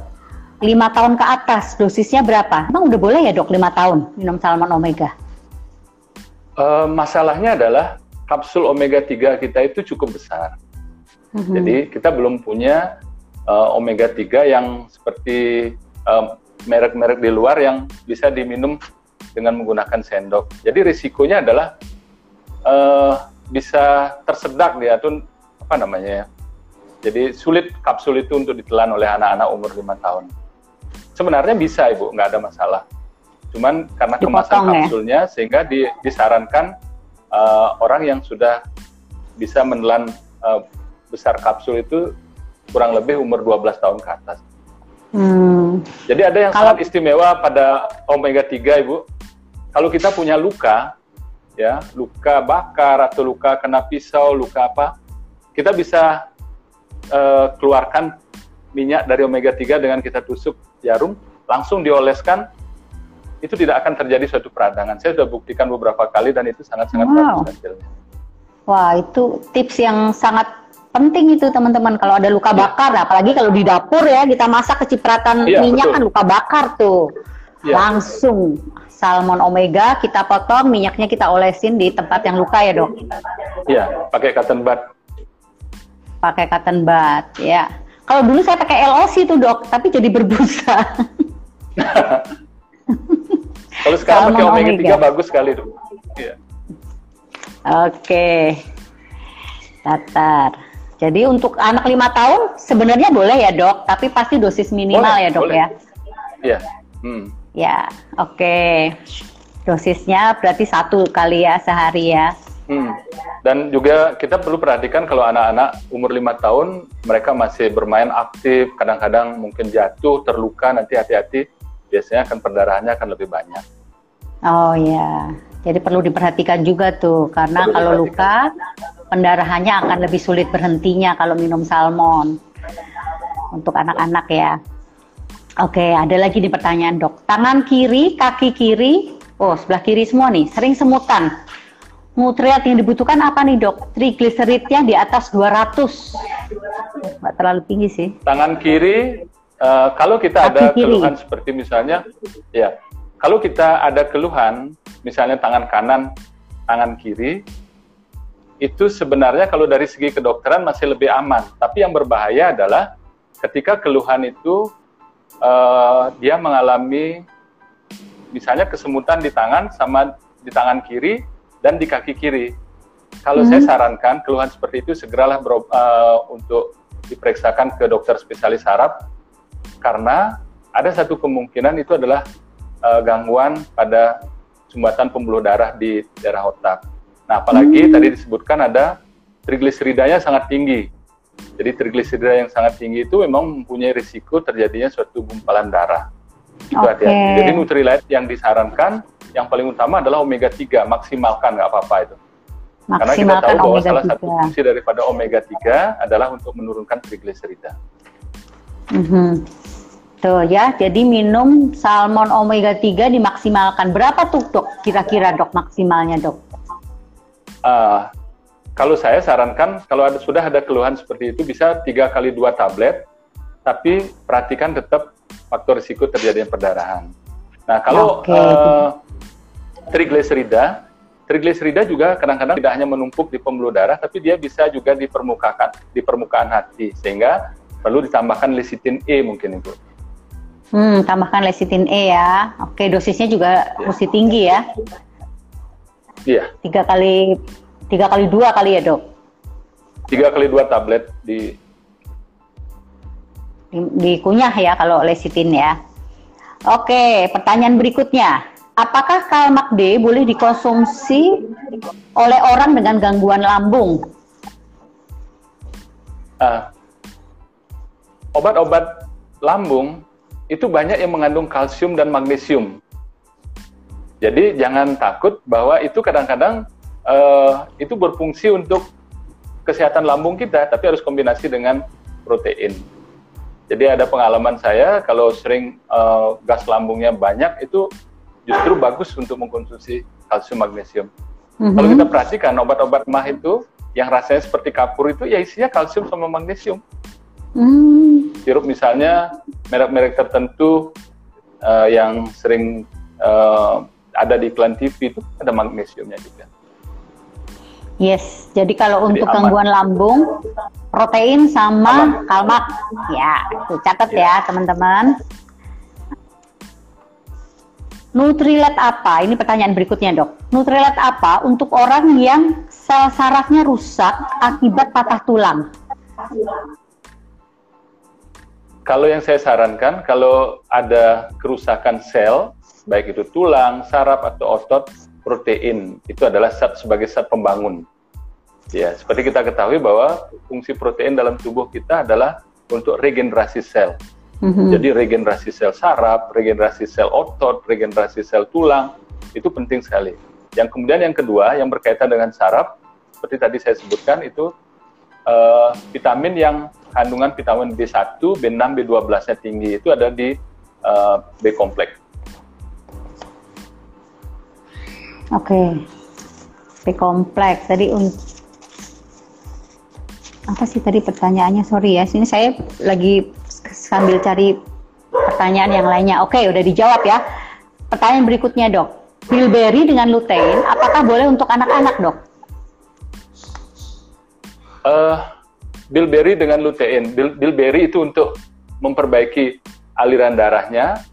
lima tahun ke atas dosisnya berapa? Emang udah boleh ya dok lima tahun minum salmon omega? Uh, masalahnya adalah kapsul omega 3 kita itu cukup besar. Mm-hmm. Jadi kita belum punya uh, omega 3 yang seperti merek-merek di luar yang bisa diminum dengan menggunakan sendok. Jadi risikonya adalah uh, bisa tersedak dia tuh apa namanya ya. Jadi sulit kapsul itu untuk ditelan oleh anak-anak umur lima tahun. Sebenarnya bisa ibu, nggak ada masalah. Cuman karena kemasan ya? kapsulnya sehingga di, disarankan uh, orang yang sudah bisa menelan uh, besar kapsul itu kurang lebih umur 12 tahun ke atas. Hmm. Jadi ada yang Kalau... sangat istimewa pada omega 3 Ibu. Kalau kita punya luka, ya luka bakar atau luka kena pisau, luka apa, kita bisa uh, keluarkan minyak dari omega 3 dengan kita tusuk jarum, langsung dioleskan, itu tidak akan terjadi suatu peradangan. Saya sudah buktikan beberapa kali dan itu sangat-sangat wow. bagus hasilnya. Wah, itu tips yang sangat penting itu teman-teman kalau ada luka ya. bakar, apalagi kalau di dapur ya kita masak kecipratan ya, minyak betul. kan luka bakar tuh. Ya. Langsung salmon omega kita potong, minyaknya kita olesin di tempat yang luka ya dok? Iya, pakai cotton bud. Pakai cotton bud, ya. Kalau dulu saya pakai LOC tuh dok, tapi jadi berbusa. *laughs* Kalau sekarang pakai omega, omega 3 bagus sekali dok. Iya. Oke, datar. Jadi untuk anak lima tahun sebenarnya boleh ya dok, tapi pasti dosis minimal boleh, ya dok boleh. ya. Iya. Hmm. Ya, oke. Okay. Dosisnya berarti satu kali ya sehari ya. Hmm. Dan juga kita perlu perhatikan kalau anak-anak umur lima tahun mereka masih bermain aktif, kadang-kadang mungkin jatuh, terluka, nanti hati-hati, biasanya akan perdarahannya akan lebih banyak. Oh ya, jadi perlu diperhatikan juga tuh, karena perlu kalau luka pendarahannya akan lebih sulit berhentinya kalau minum salmon untuk anak-anak ya. Oke, ada lagi di pertanyaan dok. Tangan kiri, kaki kiri, oh sebelah kiri semua nih, sering semutan nutrien yang dibutuhkan apa nih dok? Trigliseridnya di atas 200. Nggak terlalu tinggi sih. Tangan kiri, uh, kalau kita Kaki ada kiri. keluhan seperti misalnya, ya, kalau kita ada keluhan, misalnya tangan kanan, tangan kiri, itu sebenarnya kalau dari segi kedokteran masih lebih aman. Tapi yang berbahaya adalah ketika keluhan itu uh, dia mengalami misalnya kesemutan di tangan sama di tangan kiri dan di kaki kiri. Kalau hmm. saya sarankan keluhan seperti itu segeralah ber, uh, untuk diperiksakan ke dokter spesialis saraf karena ada satu kemungkinan itu adalah uh, gangguan pada sumbatan pembuluh darah di daerah otak. Nah, apalagi hmm. tadi disebutkan ada trigliseridanya sangat tinggi. Jadi trigliserida yang sangat tinggi itu memang mempunyai risiko terjadinya suatu gumpalan darah. Itu okay. hati-hati. Jadi Nutrilite yang disarankan yang paling utama adalah omega 3 maksimalkan nggak apa-apa itu karena kita tahu bahwa salah 3. satu fungsi daripada omega 3 adalah untuk menurunkan trigliserida mm -hmm. tuh ya jadi minum salmon omega 3 dimaksimalkan berapa tuh dok kira-kira dok maksimalnya dok uh, kalau saya sarankan kalau ada sudah ada keluhan seperti itu bisa tiga kali dua tablet tapi perhatikan tetap faktor risiko terjadinya perdarahan nah kalau okay. uh, trigliserida. Trigliserida juga kadang-kadang tidak hanya menumpuk di pembuluh darah, tapi dia bisa juga di permukaan di permukaan hati, sehingga perlu ditambahkan lecithin E mungkin itu. Hmm, tambahkan lecithin E ya. Oke, dosisnya juga ya. mesti tinggi ya. Iya. Tiga kali tiga kali dua kali ya dok. Tiga kali dua tablet di dikunyah ya kalau lecithin ya. Oke, pertanyaan berikutnya apakah Kalmak D boleh dikonsumsi oleh orang dengan gangguan lambung? Uh, obat-obat lambung itu banyak yang mengandung kalsium dan magnesium. Jadi jangan takut bahwa itu kadang-kadang uh, itu berfungsi untuk kesehatan lambung kita, tapi harus kombinasi dengan protein. Jadi ada pengalaman saya kalau sering uh, gas lambungnya banyak itu justru bagus untuk mengkonsumsi kalsium magnesium. Mm-hmm. Kalau kita perhatikan obat-obat mah itu yang rasanya seperti kapur itu ya isinya kalsium sama magnesium. Mm. Sirup misalnya merek-merek tertentu uh, yang sering uh, ada di iklan TV itu ada magnesiumnya juga. Yes, jadi kalau jadi untuk aman. gangguan lambung, protein sama aman. kalmak, ya, catat ya, ya teman-teman. Nutrilet apa? Ini pertanyaan berikutnya dok. Nutrilet apa untuk orang yang sel sarafnya rusak akibat patah tulang? Kalau yang saya sarankan, kalau ada kerusakan sel, baik itu tulang, saraf atau otot, protein itu adalah zat sebagai zat pembangun. Ya, seperti kita ketahui bahwa fungsi protein dalam tubuh kita adalah untuk regenerasi sel. Mm-hmm. Jadi regenerasi sel saraf, regenerasi sel otot, regenerasi sel tulang itu penting sekali. Yang kemudian yang kedua yang berkaitan dengan saraf, seperti tadi saya sebutkan itu uh, vitamin yang kandungan vitamin B1, B6, B12-nya tinggi itu ada di uh, B kompleks. Oke, okay. B kompleks. Tadi apa sih tadi pertanyaannya? Sorry ya, sini saya lagi sambil cari pertanyaan yang lainnya. Oke, udah dijawab ya. Pertanyaan berikutnya, Dok. Bilberry dengan lutein, apakah boleh untuk anak-anak, Dok? Uh, bilberry dengan lutein. Bil bilberry itu untuk memperbaiki aliran darahnya,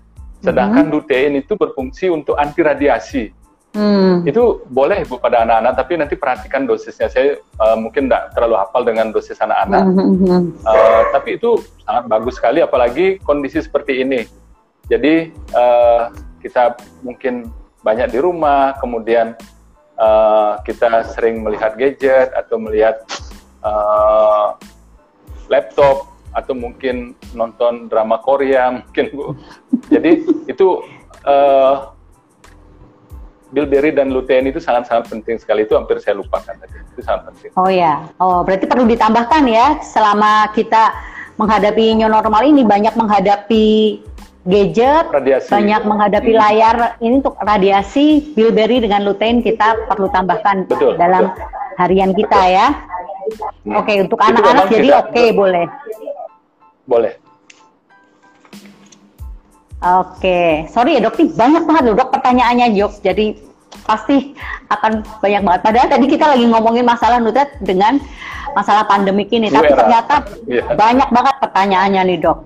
sedangkan mm -hmm. lutein itu berfungsi untuk anti radiasi. Hmm. Itu boleh Bu pada anak-anak, tapi nanti perhatikan dosisnya. Saya uh, mungkin tidak terlalu hafal dengan dosis anak-anak. Hmm. Uh, tapi itu sangat bagus sekali, apalagi kondisi seperti ini. Jadi uh, kita mungkin banyak di rumah, kemudian uh, kita sering melihat gadget atau melihat uh, laptop atau mungkin nonton drama Korea *laughs* mungkin Bu. Jadi itu uh, bilberry dan lutein itu sangat-sangat penting sekali itu hampir saya lupakan tadi itu sangat penting. Oh ya, oh berarti perlu ditambahkan ya selama kita menghadapi new normal ini banyak menghadapi gadget, radiasi. banyak menghadapi hmm. layar ini untuk radiasi bilberry dengan lutein kita perlu tambahkan betul, dalam betul. harian kita betul. ya. Hmm. Oke okay, untuk anak-anak jadi oke okay, boleh. Boleh. Oke, sorry ya dok, ini banyak banget loh dok pertanyaannya Jok. Jadi pasti akan banyak banget. Padahal tadi kita lagi ngomongin masalah Nutet dengan masalah pandemik ini, tapi ternyata yeah. banyak banget pertanyaannya nih dok.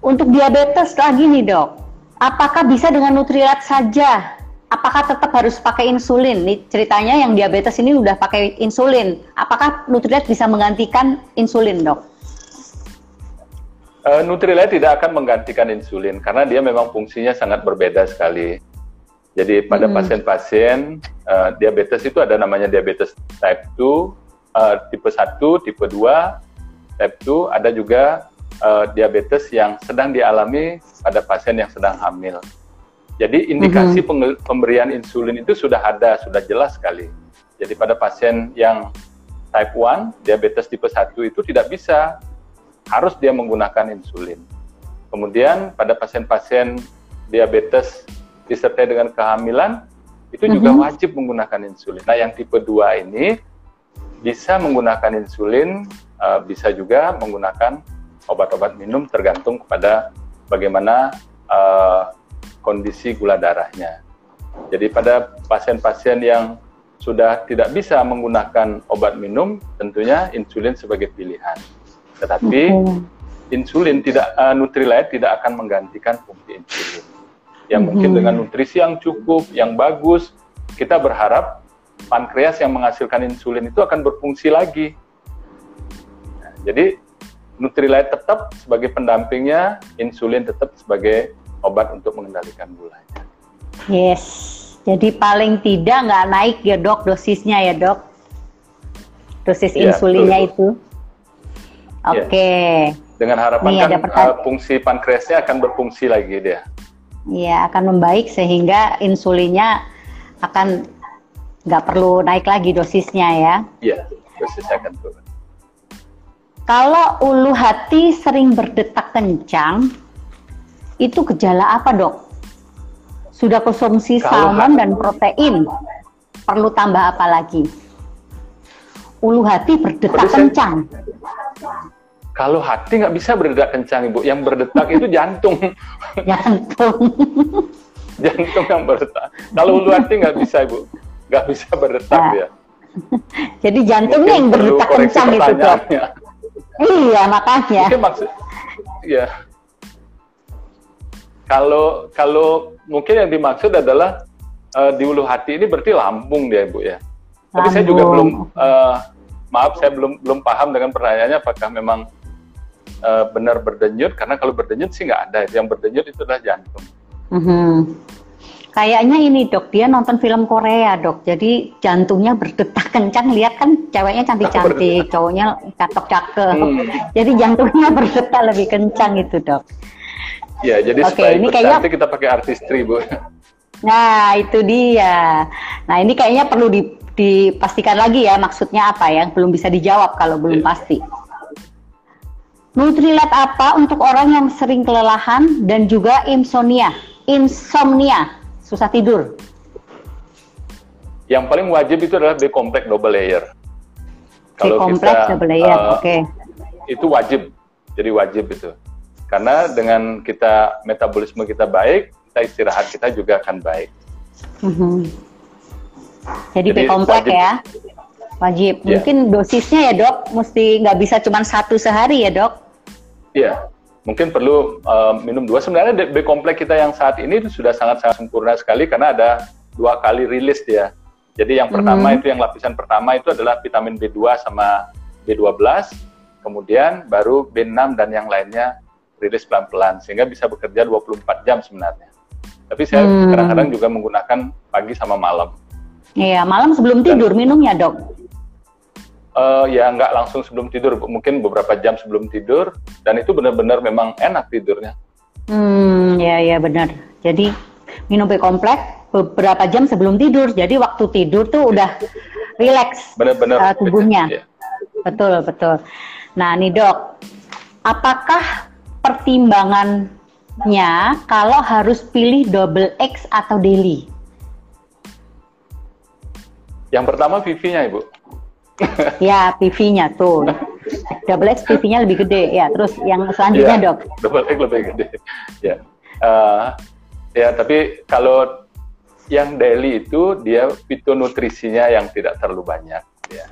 Untuk diabetes lagi nih dok, apakah bisa dengan Nutrilat saja? Apakah tetap harus pakai insulin? Nih ceritanya yang diabetes ini udah pakai insulin. Apakah Nutrilat bisa menggantikan insulin dok? Uh, Nutrilite tidak akan menggantikan insulin karena dia memang fungsinya sangat berbeda sekali. Jadi pada hmm. pasien-pasien hmm. uh, diabetes itu ada namanya diabetes type 2, uh, eh, tipe 1, tipe 2, type 2, ada juga uh, diabetes yang sedang dialami pada pasien yang sedang hamil. Jadi indikasi hmm. pemberian insulin itu sudah ada, sudah jelas sekali. Jadi pada pasien yang type 1, diabetes tipe 1 itu tidak bisa harus dia menggunakan insulin. Kemudian pada pasien-pasien diabetes disertai dengan kehamilan itu mm -hmm. juga mhm. wajib menggunakan insulin. Nah, yang tipe 2 ini bisa menggunakan insulin, uh, bisa juga menggunakan obat-obat minum tergantung kepada bagaimana uh, kondisi gula darahnya. Jadi pada pasien-pasien yang sudah tidak bisa menggunakan obat minum, tentunya insulin sebagai pilihan. Tetapi okay. insulin tidak uh, Nutrilite tidak akan menggantikan fungsi insulin. Yang mm mungkin dengan nutrisi yang cukup, yang bagus, kita berharap pankreas yang menghasilkan insulin itu akan berfungsi lagi. Nah, jadi Nutrilite tetap sebagai pendampingnya, insulin tetap sebagai obat untuk mengendalikan gulanya. Yes, jadi paling tidak nggak naik ya dok dosisnya ya dok, dosis ya, insulinnya betul. itu. Iya. Oke. Okay. Dengan harapan Nih, kan uh, fungsi pankreasnya akan berfungsi lagi dia. Iya, akan membaik sehingga insulinnya akan nggak perlu naik lagi dosisnya ya. Iya, dosisnya akan turun. Kalau ulu hati sering berdetak kencang, itu gejala apa dok? Sudah konsumsi Kalau salmon dan protein, perlu tambah apa lagi? Ulu hati berdetak kencang. Kalau hati nggak bisa berdetak kencang, Ibu. Yang berdetak itu jantung. *laughs* Jantung. *laughs* jantung yang berdetak. Kalau ulu hati nggak bisa, Ibu. Nggak bisa berdetak nah. ya. *laughs* Jadi jantungnya Mungkin yang berdetak kencang itu, Dok. Iya, makanya. Mungkin maksud, ya. Kalau kalau mungkin yang dimaksud adalah uh, di ulu hati ini berarti lambung dia, Ibu ya. Tapi saya juga belum uh, maaf saya belum belum paham dengan pertanyaannya apakah memang uh, benar berdenyut karena kalau berdenyut sih nggak ada yang berdenyut itu adalah jantung. Mm-hmm. Kayaknya ini dok dia nonton film Korea dok jadi jantungnya berdetak kencang lihat kan ceweknya cantik-cantik *laughs* cowoknya cakep cakep hmm. jadi jantungnya *laughs* berdetak lebih kencang itu dok. Ya jadi okay, supaya ini kayaknya kita pakai artistri bu. Nah itu dia. Nah ini kayaknya perlu di dipastikan lagi ya maksudnya apa ya belum bisa dijawab kalau belum yeah. pasti. Nutrilat apa untuk orang yang sering kelelahan dan juga insomnia, insomnia, susah tidur? Yang paling wajib itu adalah B complex double layer. B complex double layer, uh, oke. Okay. Itu wajib, jadi wajib itu. Karena dengan kita metabolisme kita baik, kita istirahat kita juga akan baik. Mm -hmm. Jadi, Jadi komplek ya. Wajib. Ya. Mungkin dosisnya ya dok, mesti nggak bisa cuma satu sehari ya dok? Iya. Mungkin perlu uh, minum dua. Sebenarnya B komplek kita yang saat ini itu sudah sangat-sangat sempurna sekali karena ada dua kali rilis dia. Jadi yang pertama mm -hmm. itu yang lapisan pertama itu adalah vitamin B2 sama B12, kemudian baru B6 dan yang lainnya rilis pelan-pelan sehingga bisa bekerja 24 jam sebenarnya. Tapi saya hmm. kadang-kadang hmm. juga menggunakan pagi sama malam. Iya, malam sebelum tidur Dan, minum ya dok? Uh, ya nggak langsung sebelum tidur, mungkin beberapa jam sebelum tidur, dan itu benar-benar memang enak tidurnya. Hmm, ya ya benar. Jadi minum B kompleks beberapa jam sebelum tidur, jadi waktu tidur tuh udah rileks uh, tubuhnya. Ya. Betul betul. Nah nih dok, apakah pertimbangannya kalau harus pilih double X atau daily? Yang pertama PV-nya, Ibu. *laughs* ya, PV-nya tuh. Double X PV-nya lebih gede ya. Terus yang selanjutnya, ya, Dok. Double X lebih gede. Ya. Uh, ya, tapi kalau yang daily itu dia fitonutrisinya yang tidak terlalu banyak ya.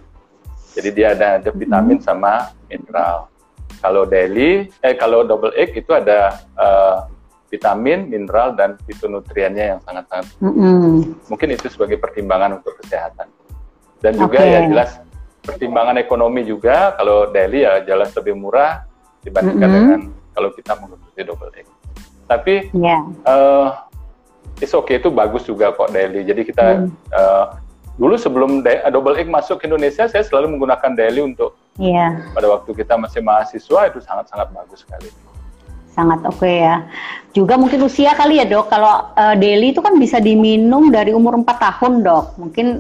Jadi dia ada, ada vitamin hmm. sama mineral. Kalau daily, eh kalau double egg itu ada uh, vitamin, mineral, dan fitonutriennya yang sangat-sangat mm -hmm. mungkin itu sebagai pertimbangan untuk kesehatan. Dan juga okay. ya jelas pertimbangan ekonomi juga kalau daily ya jelas lebih murah dibandingkan mm -hmm. dengan kalau kita mengkonsumsi double egg. Tapi yeah. uh, it's okay itu bagus juga kok daily. Jadi kita mm. uh, dulu sebelum double egg masuk ke Indonesia saya selalu menggunakan daily untuk yeah. pada waktu kita masih mahasiswa itu sangat-sangat bagus sekali sangat oke okay ya. Juga mungkin usia kali ya dok, kalau uh, daily itu kan bisa diminum dari umur 4 tahun dok. Mungkin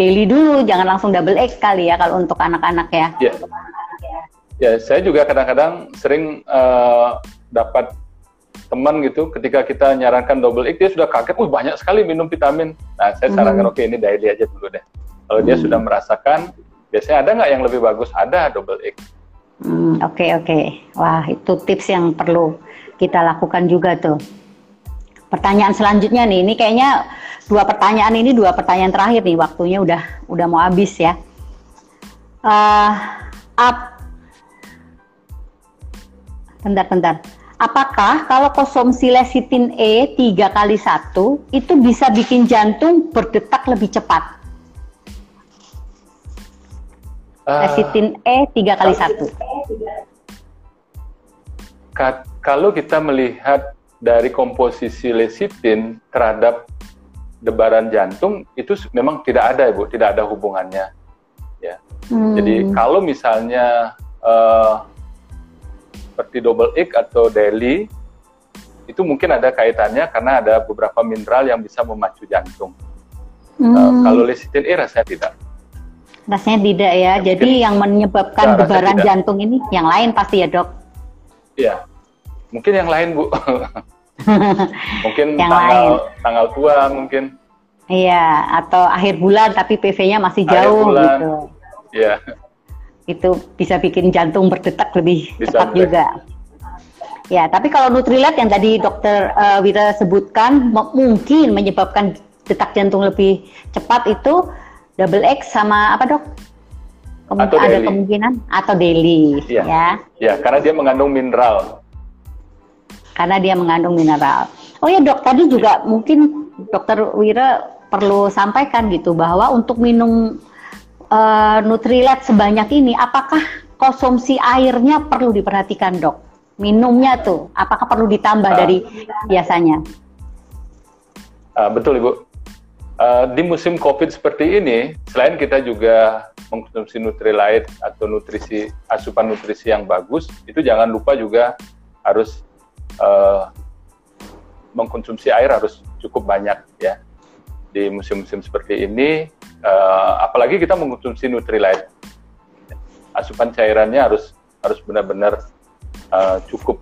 daily dulu, jangan langsung double X kali ya kalau untuk anak-anak ya. Ya, ya saya juga kadang-kadang sering uh, dapat teman gitu ketika kita nyarankan double X dia sudah kaget, oh banyak sekali minum vitamin. Nah saya sarankan mm -hmm. oke okay, ini daily aja dulu deh. Kalau mm -hmm. dia sudah merasakan, biasanya ada nggak yang lebih bagus? Ada double X Hmm, oke okay, oke. Okay. Wah, itu tips yang perlu kita lakukan juga tuh. Pertanyaan selanjutnya nih, ini kayaknya dua pertanyaan ini dua pertanyaan terakhir nih, waktunya udah udah mau habis ya. Uh, up, bentar bentar. Apakah kalau konsumsi lecitin E 3 kali satu itu bisa bikin jantung berdetak lebih cepat? Lecitin E 3 kali 1. Kalau kita melihat dari komposisi lecitin terhadap debaran jantung itu memang tidak ada ibu, tidak ada hubungannya. Ya. Hmm. Jadi kalau misalnya uh, seperti double egg atau daily itu mungkin ada kaitannya karena ada beberapa mineral yang bisa memacu jantung. Hmm. Uh, kalau lecitin E rasanya tidak. Rasanya tidak ya. Jadi mungkin, yang menyebabkan ya, debaran jantung ini yang lain pasti ya dok? Iya. Mungkin yang lain bu. *laughs* mungkin yang tanggal lain. tanggal tua mungkin. Iya. Atau akhir bulan tapi PV-nya masih jauh bulan, gitu. Iya. Itu bisa bikin jantung berdetak lebih bisa cepat juga. Ya, tapi kalau Nutrilat yang tadi dokter uh, Wira sebutkan mungkin menyebabkan detak jantung lebih cepat itu double X sama apa dok? Kemung atau ada daily. kemungkinan atau daily ya. ya. Ya, karena dia mengandung mineral. Karena dia mengandung mineral. Oh ya dok, tadi juga mungkin dokter Wira perlu sampaikan gitu bahwa untuk minum uh, Nutrilat sebanyak ini, apakah konsumsi airnya perlu diperhatikan dok? Minumnya tuh, apakah perlu ditambah uh, dari biasanya? Uh, betul ibu. Uh, di musim COVID seperti ini, selain kita juga mengkonsumsi Nutrilite atau nutrisi asupan nutrisi yang bagus, itu jangan lupa juga harus uh, mengkonsumsi air harus cukup banyak ya di musim-musim seperti ini. Uh, apalagi kita mengkonsumsi Nutrilite, asupan cairannya harus harus benar-benar uh, cukup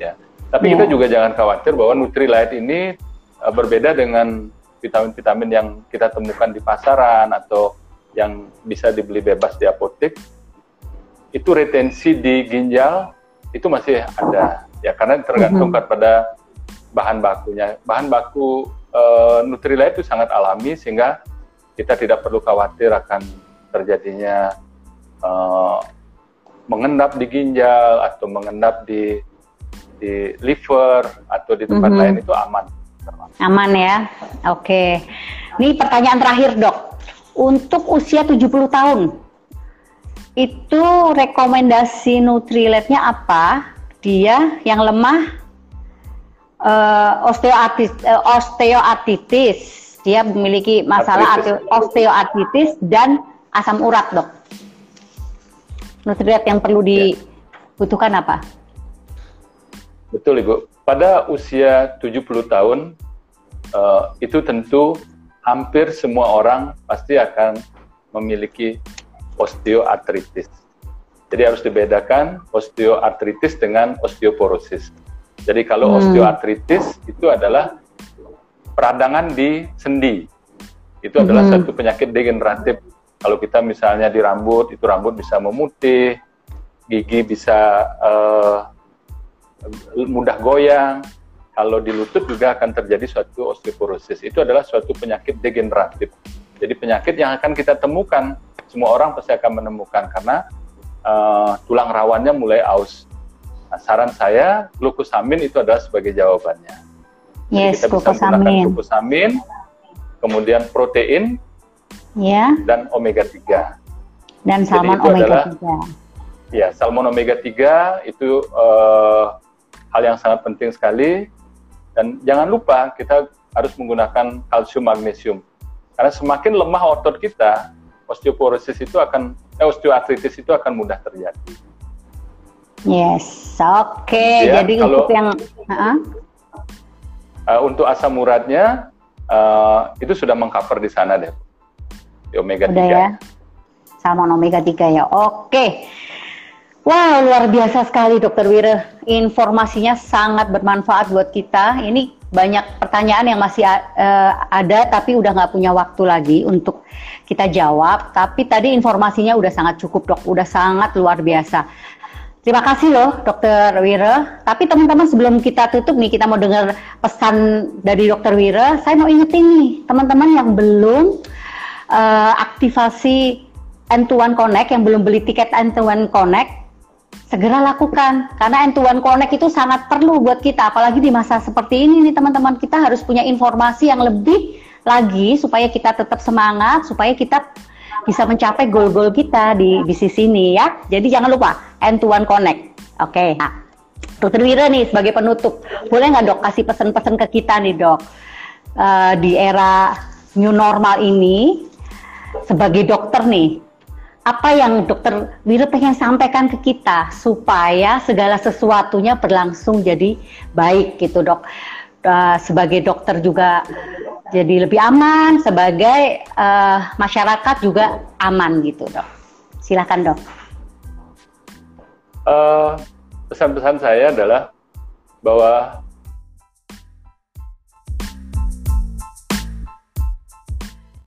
ya. Tapi yeah. kita juga jangan khawatir bahwa Nutrilite ini uh, berbeda dengan vitamin-vitamin yang kita temukan di pasaran atau yang bisa dibeli bebas di apotek itu retensi di ginjal itu masih ada ya karena tergantung mm -hmm. kepada bahan bakunya bahan baku e, Nutrilite itu sangat alami sehingga kita tidak perlu khawatir akan terjadinya e, mengendap di ginjal atau mengendap di di liver atau di tempat mm -hmm. lain itu aman Aman ya. Oke. Ini pertanyaan terakhir, Dok. Untuk usia 70 tahun, itu rekomendasi Nutriletnya apa? Dia yang lemah uh, osteoartritis, uh, osteoartritis dia memiliki masalah artritis. osteoartritis dan asam urat, dok. Nutrien yang perlu ya. dibutuhkan apa? Betul, Ibu. Pada usia 70 tahun, uh, itu tentu hampir semua orang pasti akan memiliki osteoartritis. Jadi harus dibedakan osteoartritis dengan osteoporosis. Jadi kalau hmm. osteoartritis itu adalah peradangan di sendi. Itu adalah hmm. satu penyakit degeneratif. Kalau kita misalnya di rambut, itu rambut bisa memutih, gigi bisa uh, mudah goyang. Kalau di lutut juga akan terjadi suatu osteoporosis. Itu adalah suatu penyakit degeneratif. Jadi penyakit yang akan kita temukan, semua orang pasti akan menemukan karena uh, tulang rawannya mulai aus. Nah, saran saya, glukosamin itu adalah sebagai jawabannya. Yes, kita bisa menggunakan glukosamin, kemudian protein, ya. dan omega 3. Dan salmon omega adalah, 3. Ya, salmon omega 3 itu uh, hal yang sangat penting sekali. Dan jangan lupa kita harus menggunakan kalsium magnesium. Karena semakin lemah otot kita, osteoporosis itu akan, eh, osteoartritis itu akan mudah terjadi. Yes, oke. Okay. Ya, Jadi kalau, untuk yang uh -huh uh, untuk asam uratnya uh, itu sudah mengcover di sana deh. Di omega Udah 3. ya. Salmon omega 3 ya. Oke. Wow, luar biasa sekali Dokter Wira. Informasinya sangat bermanfaat buat kita. Ini banyak pertanyaan yang masih uh, ada tapi udah nggak punya waktu lagi untuk kita jawab. Tapi tadi informasinya udah sangat cukup dok, udah sangat luar biasa. Terima kasih loh Dokter Wira. Tapi teman-teman sebelum kita tutup nih, kita mau dengar pesan dari Dokter Wira. Saya mau ingetin nih teman-teman yang belum uh, aktivasi N1 Connect, yang belum beli tiket N1 Connect, segera lakukan. Karena N1 Connect itu sangat perlu buat kita, apalagi di masa seperti ini nih teman-teman. Kita harus punya informasi yang lebih lagi supaya kita tetap semangat, supaya kita bisa mencapai goal-goal kita di bisnis ini ya. Jadi jangan lupa end to one connect. Oke. Okay. Nah, Dokter Wira nih sebagai penutup, boleh nggak dok kasih pesan-pesan ke kita nih dok uh, di era new normal ini sebagai dokter nih apa yang dokter Wira pengen sampaikan ke kita supaya segala sesuatunya berlangsung jadi baik gitu dok. Uh, sebagai dokter juga jadi lebih aman sebagai uh, masyarakat juga aman gitu dok. Silakan dok. Uh, pesan-pesan saya adalah bahwa